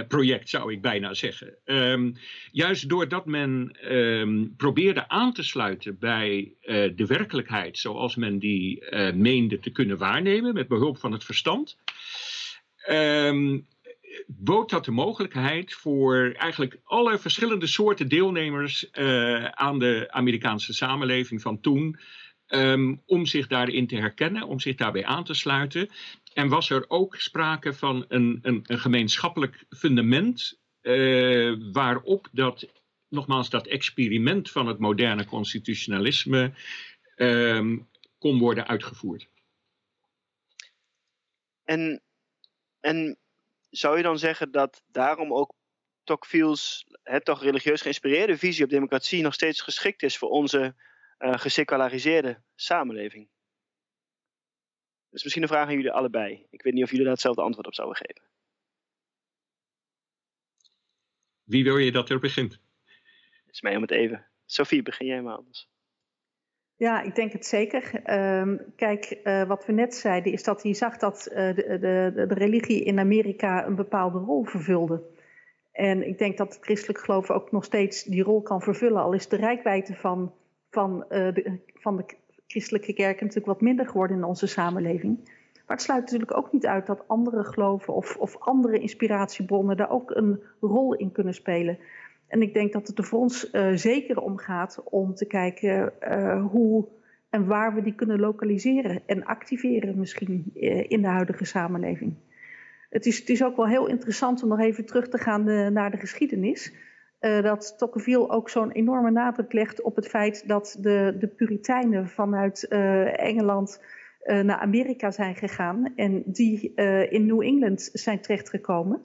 project zou ik bijna zeggen. Um, juist doordat men um, probeerde aan te sluiten bij de werkelijkheid zoals men die meende te kunnen waarnemen met behulp van het verstand. Um, bood dat de mogelijkheid voor eigenlijk alle verschillende soorten deelnemers uh, aan de Amerikaanse samenleving van toen. Um, om zich daarin te herkennen, om zich daarbij aan te sluiten. En was er ook sprake van een, een, een gemeenschappelijk fundament uh, waarop dat, nogmaals, dat experiment van het moderne constitutionalisme um, kon worden uitgevoerd. En, en zou je dan zeggen dat daarom ook Tocqueville's het toch religieus geïnspireerde visie op democratie nog steeds geschikt is voor onze uh, geseculariseerde samenleving? Dat is misschien een vraag aan jullie allebei. Ik weet niet of jullie daar hetzelfde antwoord op zouden geven. Wie wil je dat er begint? Het is mij om het even. Sophie, begin jij maar anders. Ja, ik denk het zeker. Um, kijk, uh, wat we net zeiden is dat hij zag dat uh, de, de, de, religie in Amerika een bepaalde rol vervulde. En ik denk dat het christelijk geloof ook nog steeds die rol kan vervullen, al is de rijkwijde van, van, uh, de, van de christelijke kerk natuurlijk wat minder geworden in onze samenleving. Maar het sluit natuurlijk ook niet uit dat andere geloven of, of andere inspiratiebronnen daar ook een rol in kunnen spelen. En ik denk dat het er voor ons uh, zeker om gaat om te kijken uh, hoe en waar we die kunnen lokaliseren en activeren misschien uh, in de huidige samenleving. Het is, het is, ook wel heel interessant om nog even terug te gaan naar de geschiedenis. dat Tocqueville ook zo'n enorme nadruk legt op het feit dat de, de Puritijnen vanuit Engeland naar Amerika zijn gegaan en die in New England zijn terechtgekomen.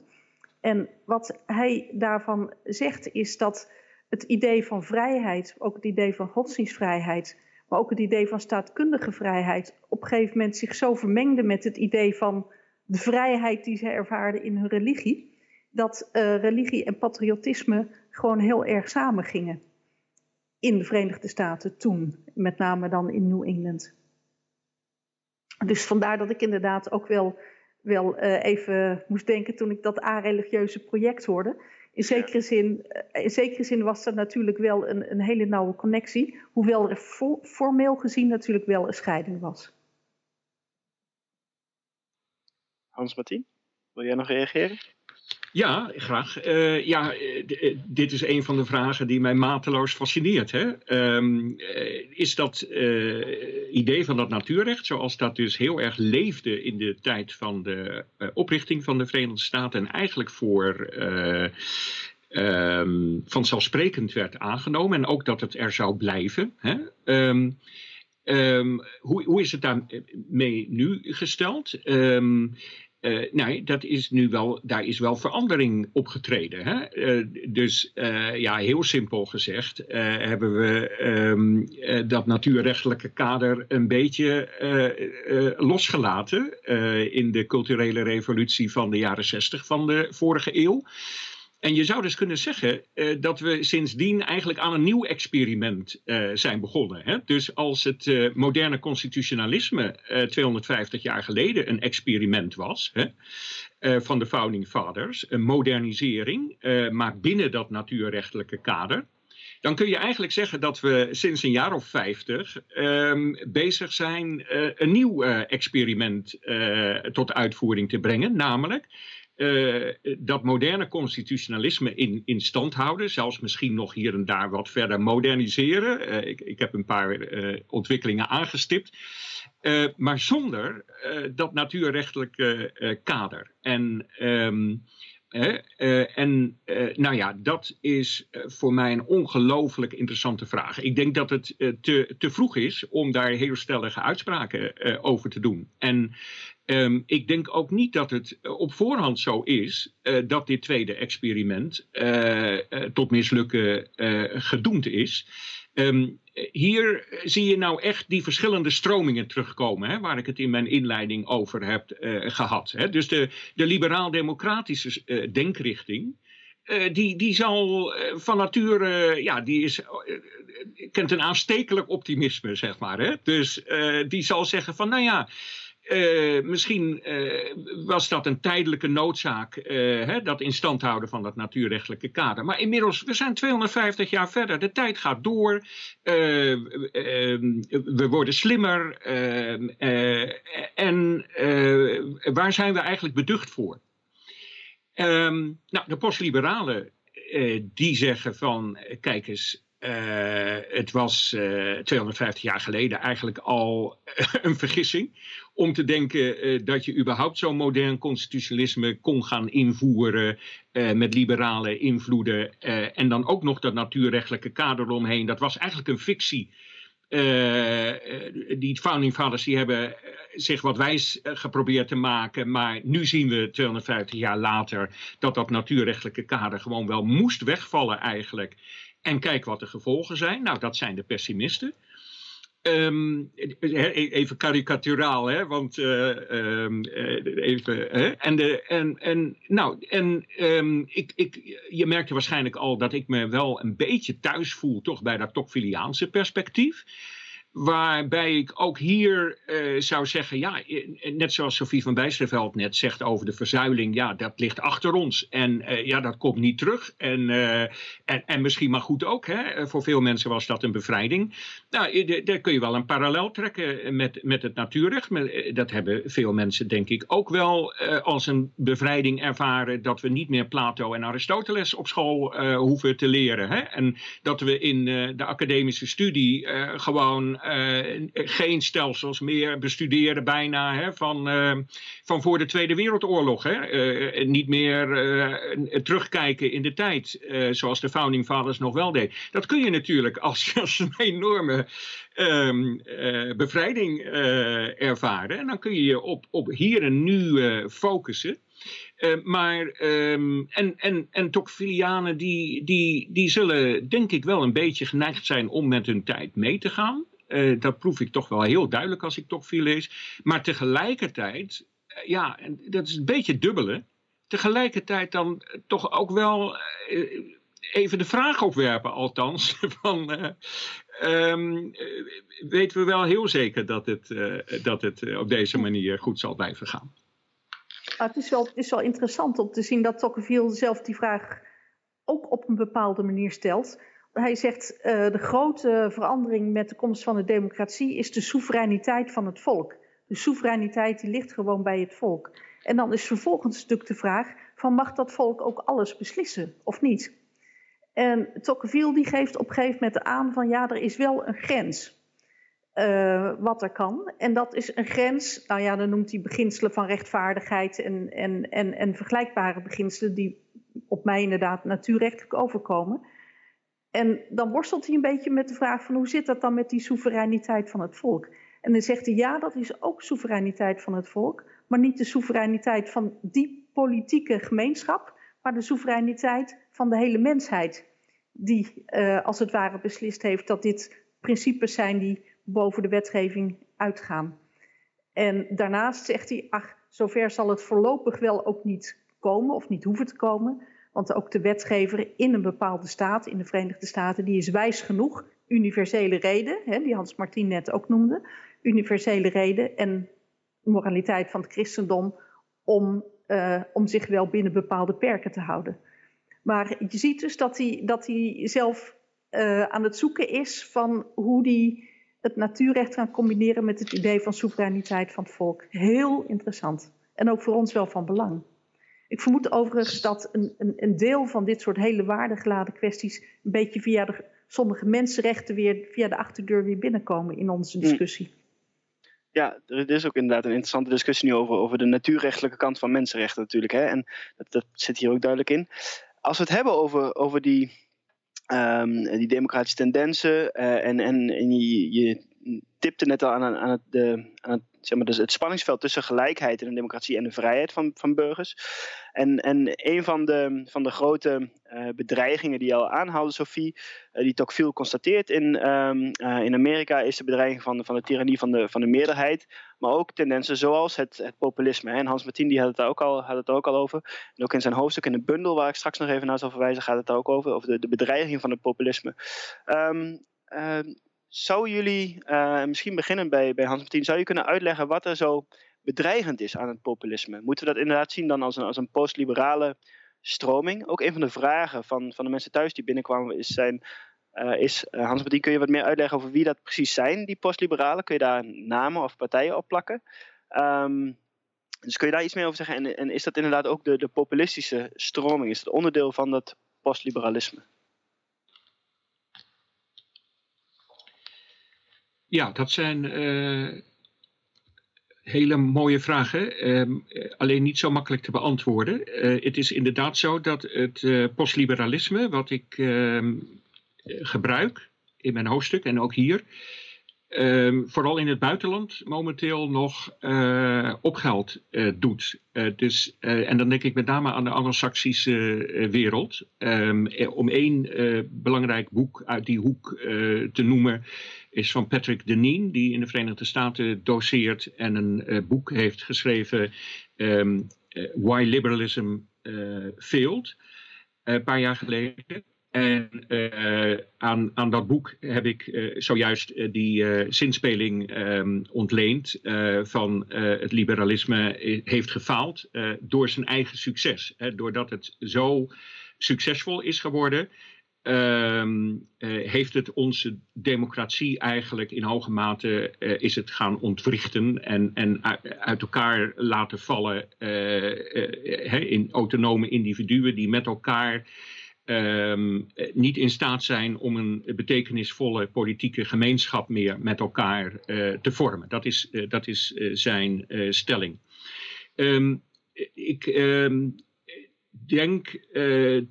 En wat hij daarvan zegt is dat het idee van vrijheid, ook het idee van godsdienstvrijheid, maar ook het idee van staatkundige vrijheid, op een gegeven moment zich zo vermengde met het idee van de vrijheid die ze ervaarden in hun religie, dat uh, religie en patriotisme gewoon heel erg samengingen. In de Verenigde Staten toen, met name dan in New England. Dus vandaar dat ik inderdaad ook wel wel uh, even moest denken toen ik dat a-religieuze project hoorde. In zekere, zin, uh, in zekere zin was er natuurlijk wel een, een hele nauwe connectie, hoewel er fo formeel gezien natuurlijk wel een scheiding was. Hans-Martien, wil jij nog reageren? Ja, graag. Uh, ja, uh, dit is een van de vragen die mij mateloos fascineert. Hè? Uh, is dat idee van dat natuurrecht, zoals dat dus heel erg leefde in de tijd van de oprichting van de Verenigde Staten en eigenlijk voor um, vanzelfsprekend werd aangenomen en ook dat het er zou blijven. Hè? Um, hoe, hoe, is het daarmee nu gesteld? Uh, nou, dat is nu wel, daar is wel verandering opgetreden. Hè? Uh, dus uh, ja, heel simpel gezegd hebben we um, dat natuurrechtelijke kader een beetje losgelaten in de culturele revolutie van de jaren zestig van de vorige eeuw. En je zou dus kunnen zeggen uh, dat we sindsdien eigenlijk aan een nieuw experiment uh, zijn begonnen. Hè? Dus als het uh, moderne constitutionalisme 250 jaar geleden een experiment was hè, van de Founding Fathers, een modernisering, maar binnen dat natuurrechtelijke kader. Dan kun je eigenlijk zeggen dat we sinds een jaar of 50 ehm, bezig zijn een nieuw experiment tot uitvoering te brengen. Namelijk uh, dat moderne constitutionalisme in, in stand houden, zelfs misschien nog hier en daar wat verder moderniseren. Uh, ik, ik heb een paar uh, ontwikkelingen aangestipt. maar zonder dat natuurrechtelijke kader. En, um, en nou ja, dat is voor mij een ongelooflijk interessante vraag. Ik denk dat het te, te vroeg is om daar heel stellige uitspraken over te doen. En Um, ik denk ook niet dat het eh, op voorhand zo is uh, dat dit tweede experiment uh, tot mislukken gedoemd is. Um, hier zie je nou echt die verschillende stromingen terugkomen, hè, waar ik het in mijn inleiding over heb gehad. Hè. Dus de, de liberaal-democratische denkrichting die, die zal van nature, ja, die is, kent een aanstekelijk optimisme, zeg maar. Hè? Dus die zal zeggen van, nou ja, uh, misschien uh, was dat een tijdelijke noodzaak, uh, hè, dat in stand houden van dat natuurrechtelijke kader. Maar inmiddels, we zijn 250 jaar verder, de tijd gaat door, we worden slimmer. en waar zijn we eigenlijk beducht voor? Um, nou, de postliberalen die zeggen van, kijk eens, uh, het was uh, 250 jaar geleden eigenlijk al een vergissing om te denken uh, dat je überhaupt zo'n modern constitutionalisme kon gaan invoeren met liberale invloeden en dan ook nog dat natuurrechtelijke kader omheen. Dat was eigenlijk een fictie. die founding fathers die hebben zich wat wijs geprobeerd te maken, maar nu zien we 250 jaar later dat dat natuurrechtelijke kader gewoon wel moest wegvallen eigenlijk. En kijk wat de gevolgen zijn. Nou, dat zijn de pessimisten. Um, even karikaturaal, hè, want uh, um, even. Hè, en, de, en, en, nou, en um, ik, ik, je merkte waarschijnlijk al dat ik me wel een beetje thuis voel, toch bij dat Tocqueviliaanse perspectief. Waarbij ik ook hier uh, zou zeggen, ja, eh, net zoals Sofie van Bijsterveld net zegt over de verzuiling, ja, dat ligt achter ons. En uh, ja, dat komt niet terug. En, uh, en, en misschien maar goed ook, hè. voor veel mensen was dat een bevrijding. Nou, daar kun je wel een parallel trekken met, met het natuurrecht. Dat hebben veel mensen, denk ik, ook wel als een bevrijding ervaren dat we niet meer Plato en Aristoteles op school hoeven te leren. Hè. En dat we in de academische studie gewoon uh, geen stelsels meer bestuderen bijna hè, van, uh, van voor de Tweede Wereldoorlog. Hè. Uh, niet meer terugkijken in de tijd, zoals de Founding Fathers nog wel deed. Dat kun je natuurlijk als, als een enorme um, bevrijding ervaren. En dan kun je je op, op hier en nu focussen. Uh, maar, um, en, en, en die, die, die zullen denk ik wel een beetje geneigd zijn om met hun tijd mee te gaan. Uh, dat proef ik toch wel heel duidelijk als ik Tocqueville lees. Maar tegelijkertijd, uh, ja, en dat is een beetje dubbele. Tegelijkertijd dan toch ook wel even de vraag opwerpen, althans. Van, um, weten we wel heel zeker dat het, dat het op deze manier goed zal blijven gaan? het, is wel, het is wel interessant om te zien dat Tocqueville zelf die vraag ook op een bepaalde manier stelt hij zegt uh, de grote verandering met de komst van de democratie is de soevereiniteit van het volk. De soevereiniteit die ligt gewoon bij het volk. En dan is vervolgens natuurlijk de vraag van mag dat volk ook alles beslissen of niet? En Tocqueville die geeft op een gegeven moment aan van ja, er is wel een grens uh, wat er kan. En dat is een grens, nou ja, dan noemt hij beginselen van rechtvaardigheid en, en, en, en vergelijkbare beginselen die op mij inderdaad natuurrechtelijk overkomen. En dan worstelt hij een beetje met de vraag van hoe zit dat dan met die soevereiniteit van het volk? En dan zegt hij ja, dat is ook soevereiniteit van het volk, maar niet de soevereiniteit van die politieke gemeenschap, maar de soevereiniteit van de hele mensheid, die uh, als het ware beslist heeft dat dit principes zijn die boven de wetgeving uitgaan. En daarnaast zegt hij, ach, zover zal het voorlopig wel ook niet komen of niet hoeven te komen, want ook de wetgever in een bepaalde staat, in de Verenigde Staten, die is wijs genoeg. Universele reden, hè, die Hans Martin net ook noemde. Universele reden en moraliteit van het christendom om, uh, om zich wel binnen bepaalde perken te houden. Maar je ziet dus dat hij, dat hij zelf uh, aan het zoeken is van hoe hij het natuurrecht kan combineren met het idee van soevereiniteit van het volk. Heel interessant. En ook voor ons wel van belang. Ik vermoed overigens dat een, een, een, deel van dit soort hele waardegeladen kwesties een beetje via de, sommige mensenrechten weer via de achterdeur weer binnenkomen in onze hm. discussie. Ja, er is ook inderdaad een interessante discussie nu over, over de natuurrechtelijke kant van mensenrechten natuurlijk. Hè? En dat, dat zit hier ook duidelijk in. Als we het hebben over, over die, um, die democratische tendensen uh, en, en, en je, je tipte net al aan, aan, het, de, aan het, zeg maar, dus het spanningsveld tussen gelijkheid in een democratie en de vrijheid van, van burgers. En, en een van de, van de grote uh, bedreigingen die je al aanhaalde, Sophie, uh, die Tocqueville constateert in, um, uh, in Amerika, is de bedreiging van, van de tirannie van de, van de meerderheid. Maar ook tendensen zoals het, het populisme. En Hans Martin die had, het daar ook al, had het ook al over. En ook in zijn hoofdstuk in de bundel, waar ik straks nog even naar zal verwijzen, gaat het daar ook over. Over de, de bedreiging van het populisme. Um, zou jullie, uh, misschien beginnen bij, bij Hans Martin, zou je kunnen uitleggen wat er zo bedreigend is aan het populisme? Moeten we dat inderdaad zien dan als een, als een postliberale stroming? Ook een van de vragen van, van de mensen thuis die binnenkwamen is, zijn, uh, is uh, Hans Martin, kun je wat meer uitleggen over wie dat precies zijn, die postliberalen? Kun je daar namen of partijen op plakken? Um, dus kun je daar iets meer over zeggen? En, en is dat inderdaad ook de, de populistische stroming? Is het onderdeel van dat postliberalisme? Ja, dat zijn uh, hele mooie vragen. Um, alleen niet zo makkelijk te beantwoorden. Uh, het is inderdaad zo dat het uh, postliberalisme, wat ik ehm, gebruik in mijn hoofdstuk en ook hier, Um, vooral in het buitenland momenteel nog opgeld doet. Dus, en dan denk ik met name aan de Anglo-Saxische wereld. Om één belangrijk boek uit die hoek te noemen is van Patrick Deneen, die in de Verenigde Staten doseert en een boek heeft geschreven um, Why Liberalism Failed, een paar jaar geleden. En aan, aan dat boek heb ik zojuist die zinspeling um, ontleend van het liberalisme heeft gefaald door zijn eigen succes. Hè, doordat het zo succesvol is geworden, um, heeft het onze democratie eigenlijk in hoge mate is het gaan ontwrichten en, en uit elkaar laten vallen in autonome individuen die met elkaar um, niet in staat zijn om een betekenisvolle politieke gemeenschap meer met elkaar uh, te vormen. Dat is, uh, dat is uh, zijn stelling. Um, ik denk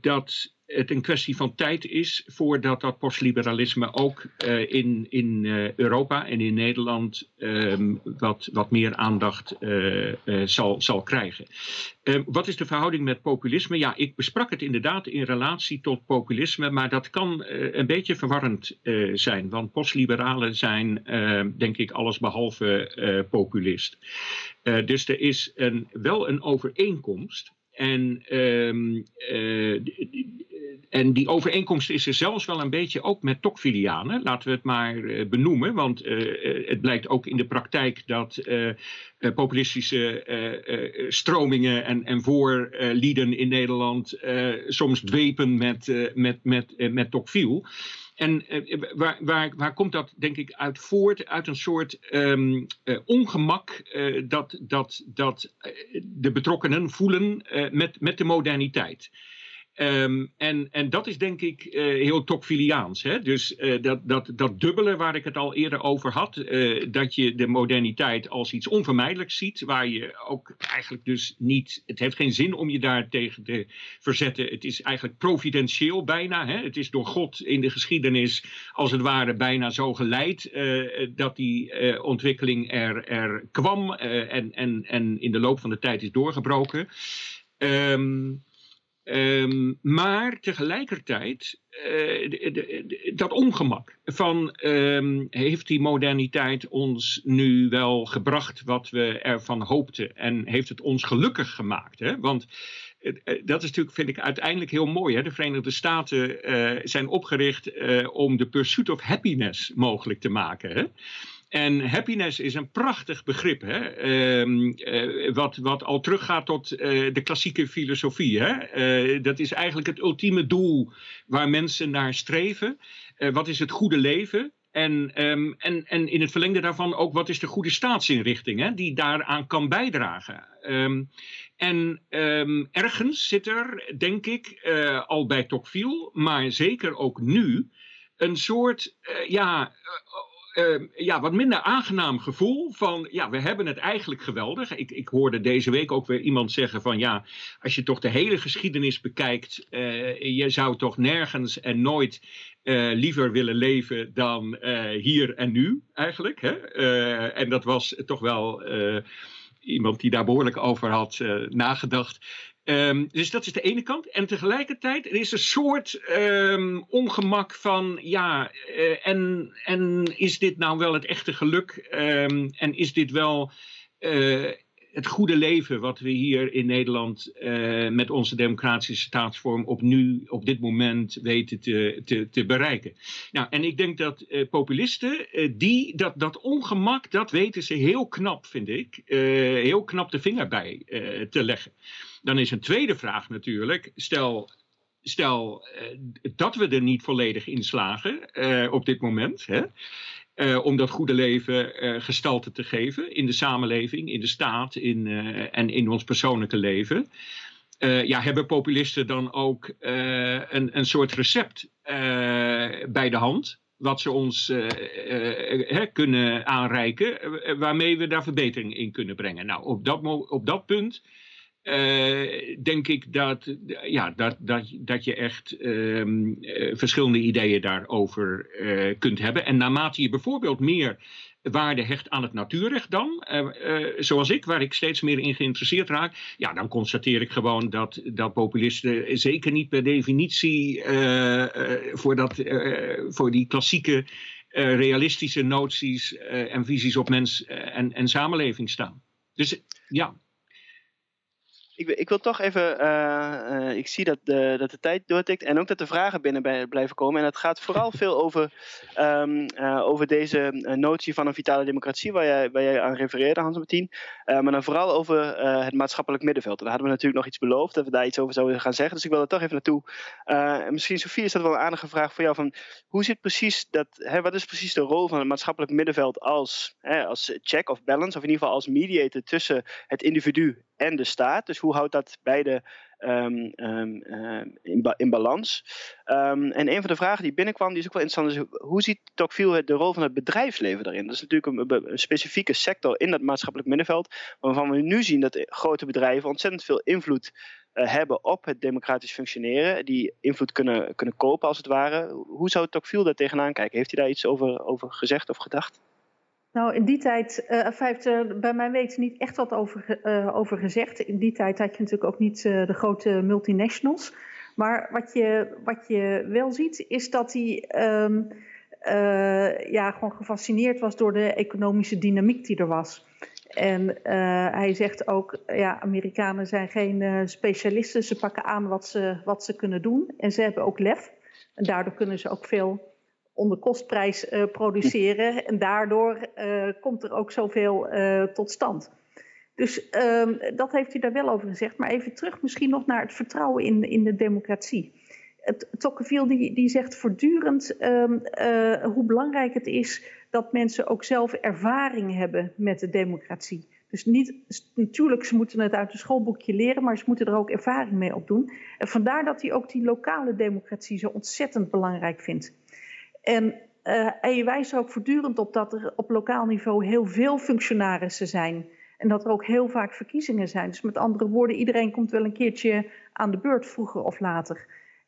dat het een kwestie van tijd is voordat dat postliberalisme ook uh, in, in uh, Europa en in Nederland um, wat, wat meer aandacht uh, zal, zal krijgen. Ehm, wat is de verhouding met populisme? Ja, ik besprak het inderdaad in relatie tot populisme, maar dat kan een beetje verwarrend zijn, want postliberalen zijn, ehm, denk ik, allesbehalve populist. dus er is een, wel een overeenkomst. En um, en die overeenkomst is er zelfs wel een beetje ook met Tocquevilianen, laten we het maar uh, benoemen. Want uh, het blijkt ook in de praktijk dat populistische stromingen en, en voorlieden in Nederland soms dwepen met, met, met, met Tocqueville. En waar, waar, waar komt dat, denk ik, uit voort? Uit een soort um, uh, ongemak uh, dat, dat, dat de betrokkenen voelen met, met de moderniteit. Um, en, en dat is denk ik uh, heel Tocqueviliaans. Dus uh, dat, dat, dat dubbele waar ik het al eerder over had. Uh, dat je de moderniteit als iets onvermijdelijks ziet. Waar je ook eigenlijk dus niet... Het heeft geen zin om je daar tegen te verzetten. Het is eigenlijk providentieel bijna. Hè? Het is door God in de geschiedenis als het ware bijna zo geleid. dat die ontwikkeling er, er kwam. en, en, en in de loop van de tijd is doorgebroken. Um, Um, maar tegelijkertijd uh, de, dat ongemak van um, heeft die moderniteit ons nu wel gebracht wat we ervan hoopten en heeft het ons gelukkig gemaakt? Hè? Want uh, dat is natuurlijk, vind ik, uiteindelijk heel mooi. Hè? De Verenigde Staten zijn opgericht om de pursuit of happiness mogelijk te maken. Hè? En happiness is een prachtig begrip, hè? Um, uh, wat, wat al teruggaat tot uh, de klassieke filosofie. Hè? Uh, dat is eigenlijk het ultieme doel waar mensen naar streven. wat is het goede leven? En, um, en, en in het verlengde daarvan ook wat is de goede staatsinrichting hè, die daaraan kan bijdragen. Um, en ergens zit er, denk ik, al bij Tocqueville, maar zeker ook nu, een soort, ja, uh, ja, wat minder aangenaam gevoel van, ja, we hebben het eigenlijk geweldig. Ik, ik hoorde deze week ook weer iemand zeggen van, ja, als je toch de hele geschiedenis bekijkt, uh, je zou toch nergens en nooit uh, liever willen leven dan hier en nu, eigenlijk. Hè? en dat was toch wel iemand die daar behoorlijk over had nagedacht. Um, dus dat is de ene kant. En tegelijkertijd, er is een soort um, ongemak van, ja, uh, en, en is dit nou wel het echte geluk? Um, en is dit wel uh, het goede leven wat we hier in Nederland uh, met onze democratische staatsvorm op nu, op dit moment weten te, te, bereiken? Nou, en ik denk dat populisten, die, dat, dat ongemak, dat weten ze heel knap, vind ik, heel knap de vinger bij te leggen. Dan is een tweede vraag natuurlijk, stel, stel dat we er niet volledig in slagen op dit moment, hè, uh, om dat goede leven gestalte te geven in de samenleving, in de staat in, en in ons persoonlijke leven. ja, hebben populisten dan ook een, een soort recept bij de hand wat ze ons kunnen aanreiken, waarmee we daar verbetering in kunnen brengen. Nou, op dat, op dat punt uh, denk ik dat, ja, dat, dat, dat je echt um, uh, verschillende ideeën daarover uh, kunt hebben. En naarmate je bijvoorbeeld meer waarde hecht aan het natuurrecht dan, zoals ik, waar ik steeds meer in geïnteresseerd raak, ja, dan constateer ik gewoon dat, dat populisten zeker niet per definitie voor, dat, voor die klassieke realistische noties en visies op mens en, en samenleving staan. Dus ja. Ik, ik, wil toch even, uh, uh, ik zie dat de, dat de tijd doortikt en ook dat de vragen binnen blijven komen. En het gaat vooral veel over, um, uh, over deze notie van een vitale democratie, waar jij, waar jij aan refereerde, Hans-Martien. maar dan vooral over het maatschappelijk middenveld. Daar hadden we natuurlijk nog iets beloofd, dat we daar iets over zouden gaan zeggen. Dus ik wil er toch even naartoe. misschien, Sofie, is dat wel een aardige vraag voor jou. Van, hoe zit precies dat, hè, wat is precies de rol van het maatschappelijk middenveld als, hè, als check of balance, of in ieder geval als mediator tussen het individu en de staat. Dus hoe houdt dat beide um, um, in, ba in, balans? En een van de vragen die binnenkwam, die is ook wel interessant, is hoe ziet Tocqueville de rol van het bedrijfsleven daarin? Dat is natuurlijk een, specifieke sector in dat maatschappelijk middenveld, waarvan we nu zien dat grote bedrijven ontzettend veel invloed uh, hebben op het democratisch functioneren, die invloed kunnen, kunnen kopen als het ware. Hoe zou Tocqueville daar tegenaan kijken? Heeft hij daar iets over, over gezegd of gedacht? Nou, in die tijd, uh, bij mijn weten niet echt wat over, uh, over gezegd. In die tijd had je natuurlijk ook niet uh, de grote multinationals. Maar wat je, wat je wel ziet, is dat hij um, ja, gewoon gefascineerd was door de economische dynamiek die er was. En hij zegt ook, ja, Amerikanen zijn geen specialisten. Ze pakken aan wat ze, wat ze kunnen doen. En ze hebben ook lef. En daardoor kunnen ze ook veel onder kostprijs uh, produceren. En daardoor uh, komt er ook zoveel uh, tot stand. Dus um, dat heeft u daar wel over gezegd. Maar even terug misschien nog naar het vertrouwen in, in de democratie. Tocqueville die, die zegt voortdurend um, hoe belangrijk het is dat mensen ook zelf ervaring hebben met de democratie. Dus niet, natuurlijk, ze moeten het uit een schoolboekje leren, maar ze moeten er ook ervaring mee opdoen. En vandaar dat hij ook die lokale democratie zo ontzettend belangrijk vindt. En uh, hij wijst er ook voortdurend op dat er op lokaal niveau heel veel functionarissen zijn. En dat er ook heel vaak verkiezingen zijn. Dus met andere woorden, iedereen komt wel een keertje aan de beurt, vroeger of later.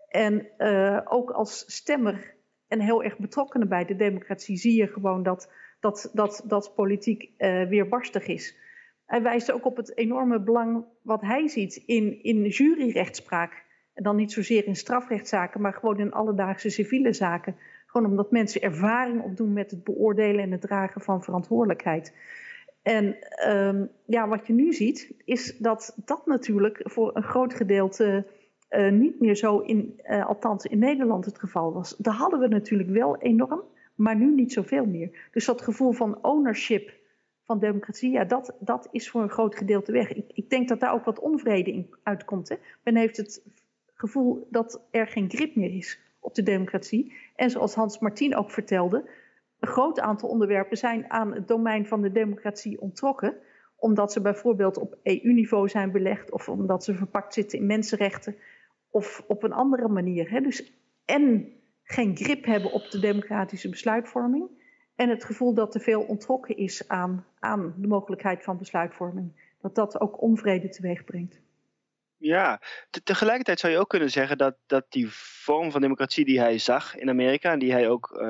En uh, ook als stemmer en heel erg betrokkenen bij de democratie zie je gewoon dat, dat, dat, dat politiek uh, weerbarstig is. Hij wijst ook op het enorme belang wat hij ziet in, in juryrechtspraak. En dan niet zozeer in strafrechtszaken, maar gewoon in alledaagse civiele zaken. Gewoon omdat mensen ervaring opdoen met het beoordelen en het dragen van verantwoordelijkheid. En um, ja, wat je nu ziet, is dat dat natuurlijk voor een groot gedeelte uh, niet meer zo in, uh, althans in Nederland het geval was. Daar hadden we natuurlijk wel enorm, maar nu niet zoveel meer. Dus dat gevoel van ownership van democratie, ja, dat, dat is voor een groot gedeelte weg. Ik, ik denk dat daar ook wat onvrede in uitkomt. Hè? Men heeft het gevoel dat er geen grip meer is op de democratie. En zoals Hans Martin ook vertelde, een groot aantal onderwerpen zijn aan het domein van de democratie ontrokken, omdat ze bijvoorbeeld op EU-niveau zijn belegd of omdat ze verpakt zitten in mensenrechten of op een andere manier. Hè. Dus en geen grip hebben op de democratische besluitvorming en het gevoel dat te veel ontrokken is aan, aan de mogelijkheid van besluitvorming. Dat dat ook onvrede teweeg brengt. Ja, tegelijkertijd zou je ook kunnen zeggen dat, dat die vorm van democratie die hij zag in Amerika en die hij ook, uh,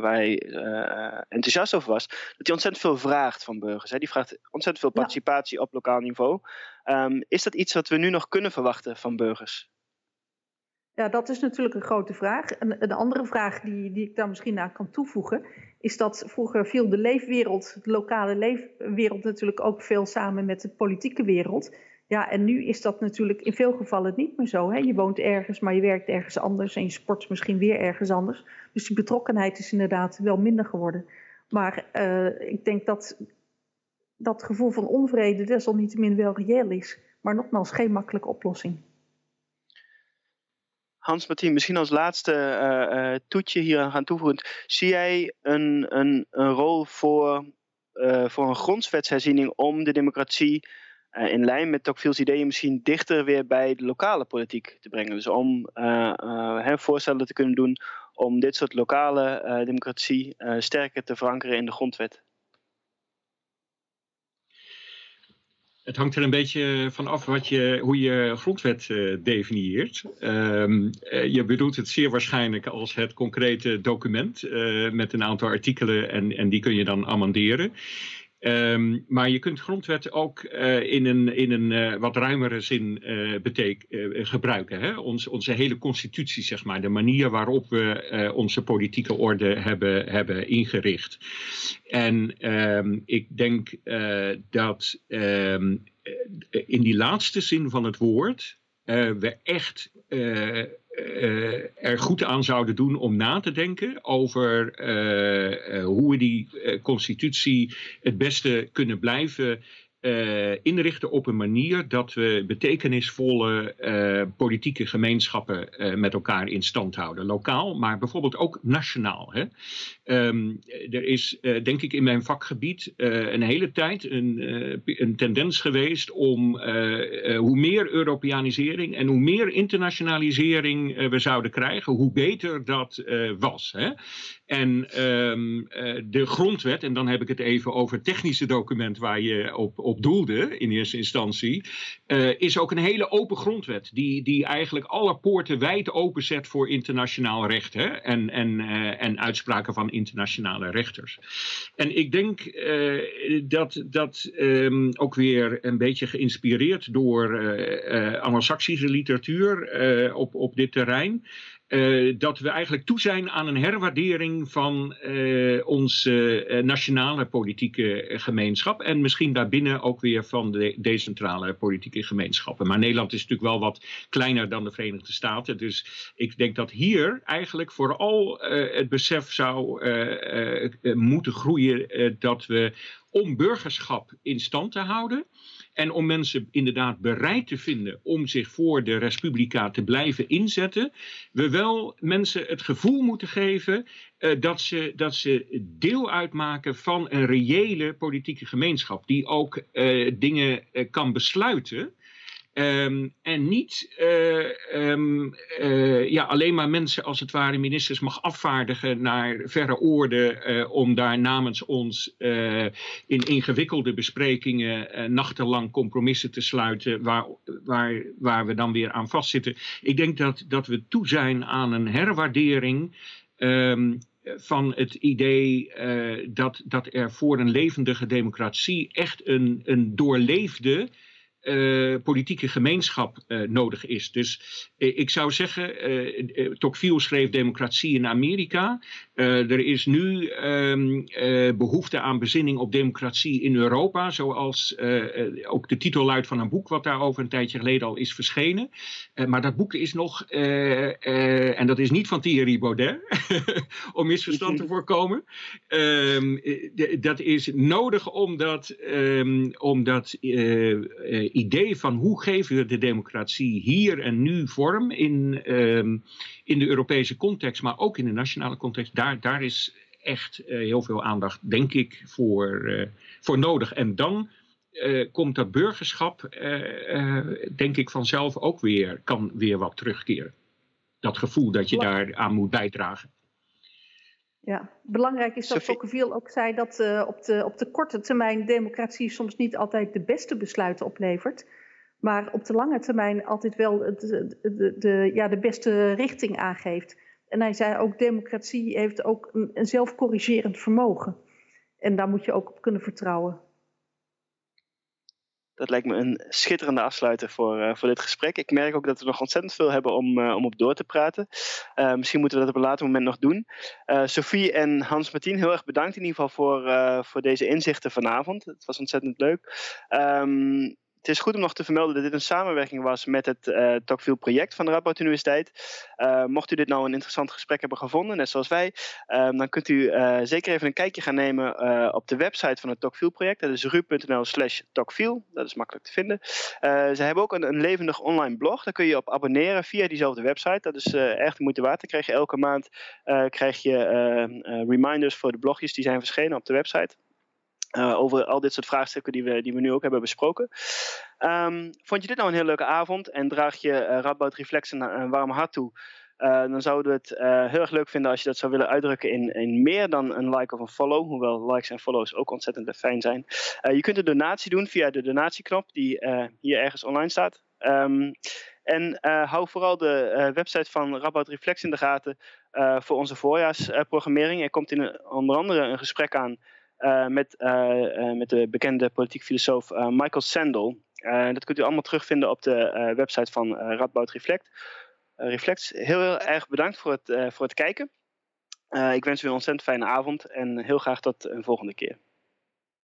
waar hij uh, enthousiast over was, dat hij ontzettend veel vraagt van burgers. Hè? Die vraagt ontzettend veel participatie op lokaal niveau. Um, is dat iets wat we nu nog kunnen verwachten van burgers? Ja, dat is natuurlijk een grote vraag. En een andere vraag die, die ik daar misschien aan kan toevoegen, is dat vroeger viel de leefwereld, de lokale leefwereld natuurlijk ook veel samen met de politieke wereld. Ja, en nu is dat natuurlijk in veel gevallen niet meer zo. Hè? Je woont ergens, maar je werkt ergens anders en je sport misschien weer ergens anders. Dus die betrokkenheid is inderdaad wel minder geworden. Maar uh, ik denk dat dat gevoel van onvrede desalniettemin wel reëel is. Maar nogmaals, geen makkelijke oplossing. Hans-Martien, misschien als laatste uh, uh, toetje hier aan gaan toevoegen. Zie jij een, een, een rol voor, voor een grondwetsherziening om de democratie in lijn met Tocqueville's ideeën misschien dichter weer bij de lokale politiek te brengen? Dus om voorstellen te kunnen doen om dit soort lokale democratie sterker te verankeren in de grondwet? Het hangt er een beetje van af wat je, hoe je grondwet definieert. Uh, je bedoelt het zeer waarschijnlijk als het concrete document met een aantal artikelen en, en die kun je dan amenderen. Um, maar je kunt grondwet ook uh, in een, in een uh, wat ruimere zin uh, betek, gebruiken. Hè? Ons, onze hele constitutie, zeg maar. De manier waarop we onze politieke orde hebben, hebben ingericht. En um, ik denk dat um, in die laatste zin van het woord we echt uh, er goed aan zouden doen om na te denken over uh, hoe we die constitutie het beste kunnen blijven uh, inrichten op een manier dat we betekenisvolle uh, politieke gemeenschappen uh, met elkaar in stand houden. Lokaal, maar bijvoorbeeld ook nationaal. Hè. Um, er is, denk ik, in mijn vakgebied een hele tijd een, een tendens geweest om hoe meer Europeanisering en hoe meer internationalisering we zouden krijgen, hoe beter dat was. Hè. En um, de grondwet, en dan heb ik het even over het technische document waar je op, op doelde in eerste instantie, uh, is ook een hele open grondwet. Die, die eigenlijk alle poorten wijd openzet voor internationaal recht hè, en, en, uh, en uitspraken van internationale rechters. En ik denk uh, dat dat um, ook weer een beetje geïnspireerd door Anglo-Saxische literatuur op, op dit terrein. Uh, dat we eigenlijk toe zijn aan een herwaardering van uh, onze uh, nationale politieke gemeenschap. En misschien daarbinnen ook weer van de decentrale politieke gemeenschappen. Maar Nederland is natuurlijk wel wat kleiner dan de Verenigde Staten. Dus ik denk dat hier eigenlijk vooral het besef zou moeten groeien dat we om burgerschap in stand te houden en om mensen inderdaad bereid te vinden om zich voor de Respublica te blijven inzetten, we wel mensen het gevoel moeten geven uh, dat, ze, dat ze deel uitmaken van een reële politieke gemeenschap, die ook uh, dingen uh, kan besluiten Um, en niet uh, um, uh, ja, alleen maar mensen als het ware ministers mag afvaardigen naar verre oorden uh, om daar namens ons in ingewikkelde besprekingen nachtenlang compromissen te sluiten waar, waar, waar we dan weer aan vastzitten. Ik denk dat, dat we toe zijn aan een herwaardering um, van het idee dat, dat er voor een levendige democratie echt een, een doorleefde politieke gemeenschap uh, nodig is. Dus uh, ik zou zeggen, Tocqueville schreef Democratie in Amerika. er is nu um, behoefte aan bezinning op democratie in Europa, zoals ook de titel luidt van een boek wat daarover een tijdje geleden al is verschenen. maar dat boek is nog, en dat is niet van Thierry Baudet, om misverstand te voorkomen. Um, dat is nodig omdat, um, omdat idee van hoe geven we de democratie hier en nu vorm in, um, in de Europese context, maar ook in de nationale context, daar, daar is echt uh, heel veel aandacht, denk ik, voor, uh, voor nodig. En dan uh, komt dat burgerschap, denk ik, vanzelf ook weer, kan weer wat terugkeren. Dat gevoel dat je daar aan moet bijdragen. Ja, belangrijk is dat Tocqueville ook zei dat uh, op, de, op de korte termijn democratie soms niet altijd de beste besluiten oplevert, maar op de lange termijn altijd wel de, de, de, ja, de beste richting aangeeft. En hij zei ook, democratie heeft ook een, een zelfcorrigerend vermogen. En daar moet je ook op kunnen vertrouwen. Dat lijkt me een schitterende afsluiter voor, uh, voor dit gesprek. Ik merk ook dat we nog ontzettend veel hebben om, uh, om op door te praten. Uh, misschien moeten we dat op een later moment nog doen. Sophie en Hans-Martien, heel erg bedankt in ieder geval voor, voor deze inzichten vanavond. Het was ontzettend leuk. Um, het is goed om nog te vermelden dat dit een samenwerking was met het uh, Tocqueville project van de Radboud Universiteit. Uh, mocht u dit nou een interessant gesprek hebben gevonden, net zoals wij, uh, dan kunt u uh, zeker even een kijkje gaan nemen op de website van het Tocqueville project. Dat is ru.nl slash Tocqueville, dat is makkelijk te vinden. ze hebben ook een, een, levendig online blog, daar kun je op abonneren via diezelfde website. Dat is echt de moeite waard. Dan krijg je elke maand krijg je, reminders voor de blogjes die zijn verschenen op de website. Uh, over al dit soort vraagstukken die we, die we nu ook hebben besproken. Um, vond je dit nou een heel leuke avond en draag je uh, Radboud Reflexen een warm hart toe? Uh, dan zouden we het heel erg leuk vinden als je dat zou willen uitdrukken in, in meer dan een like of een follow. Hoewel likes en follows ook ontzettend fijn zijn. je kunt een donatie doen via de donatieknop die hier ergens online staat. Um, en hou vooral de website van Radboud Reflex in de gaten voor onze voorjaarsprogrammering. er komt in, onder andere een gesprek aan met, uh, met de bekende politiek filosoof Michael Sandel. dat kunt u allemaal terugvinden op de website van Radboud Reflect. Reflect. Heel, heel, erg bedankt voor het, voor het kijken. ik wens u een ontzettend fijne avond en heel graag tot een volgende keer.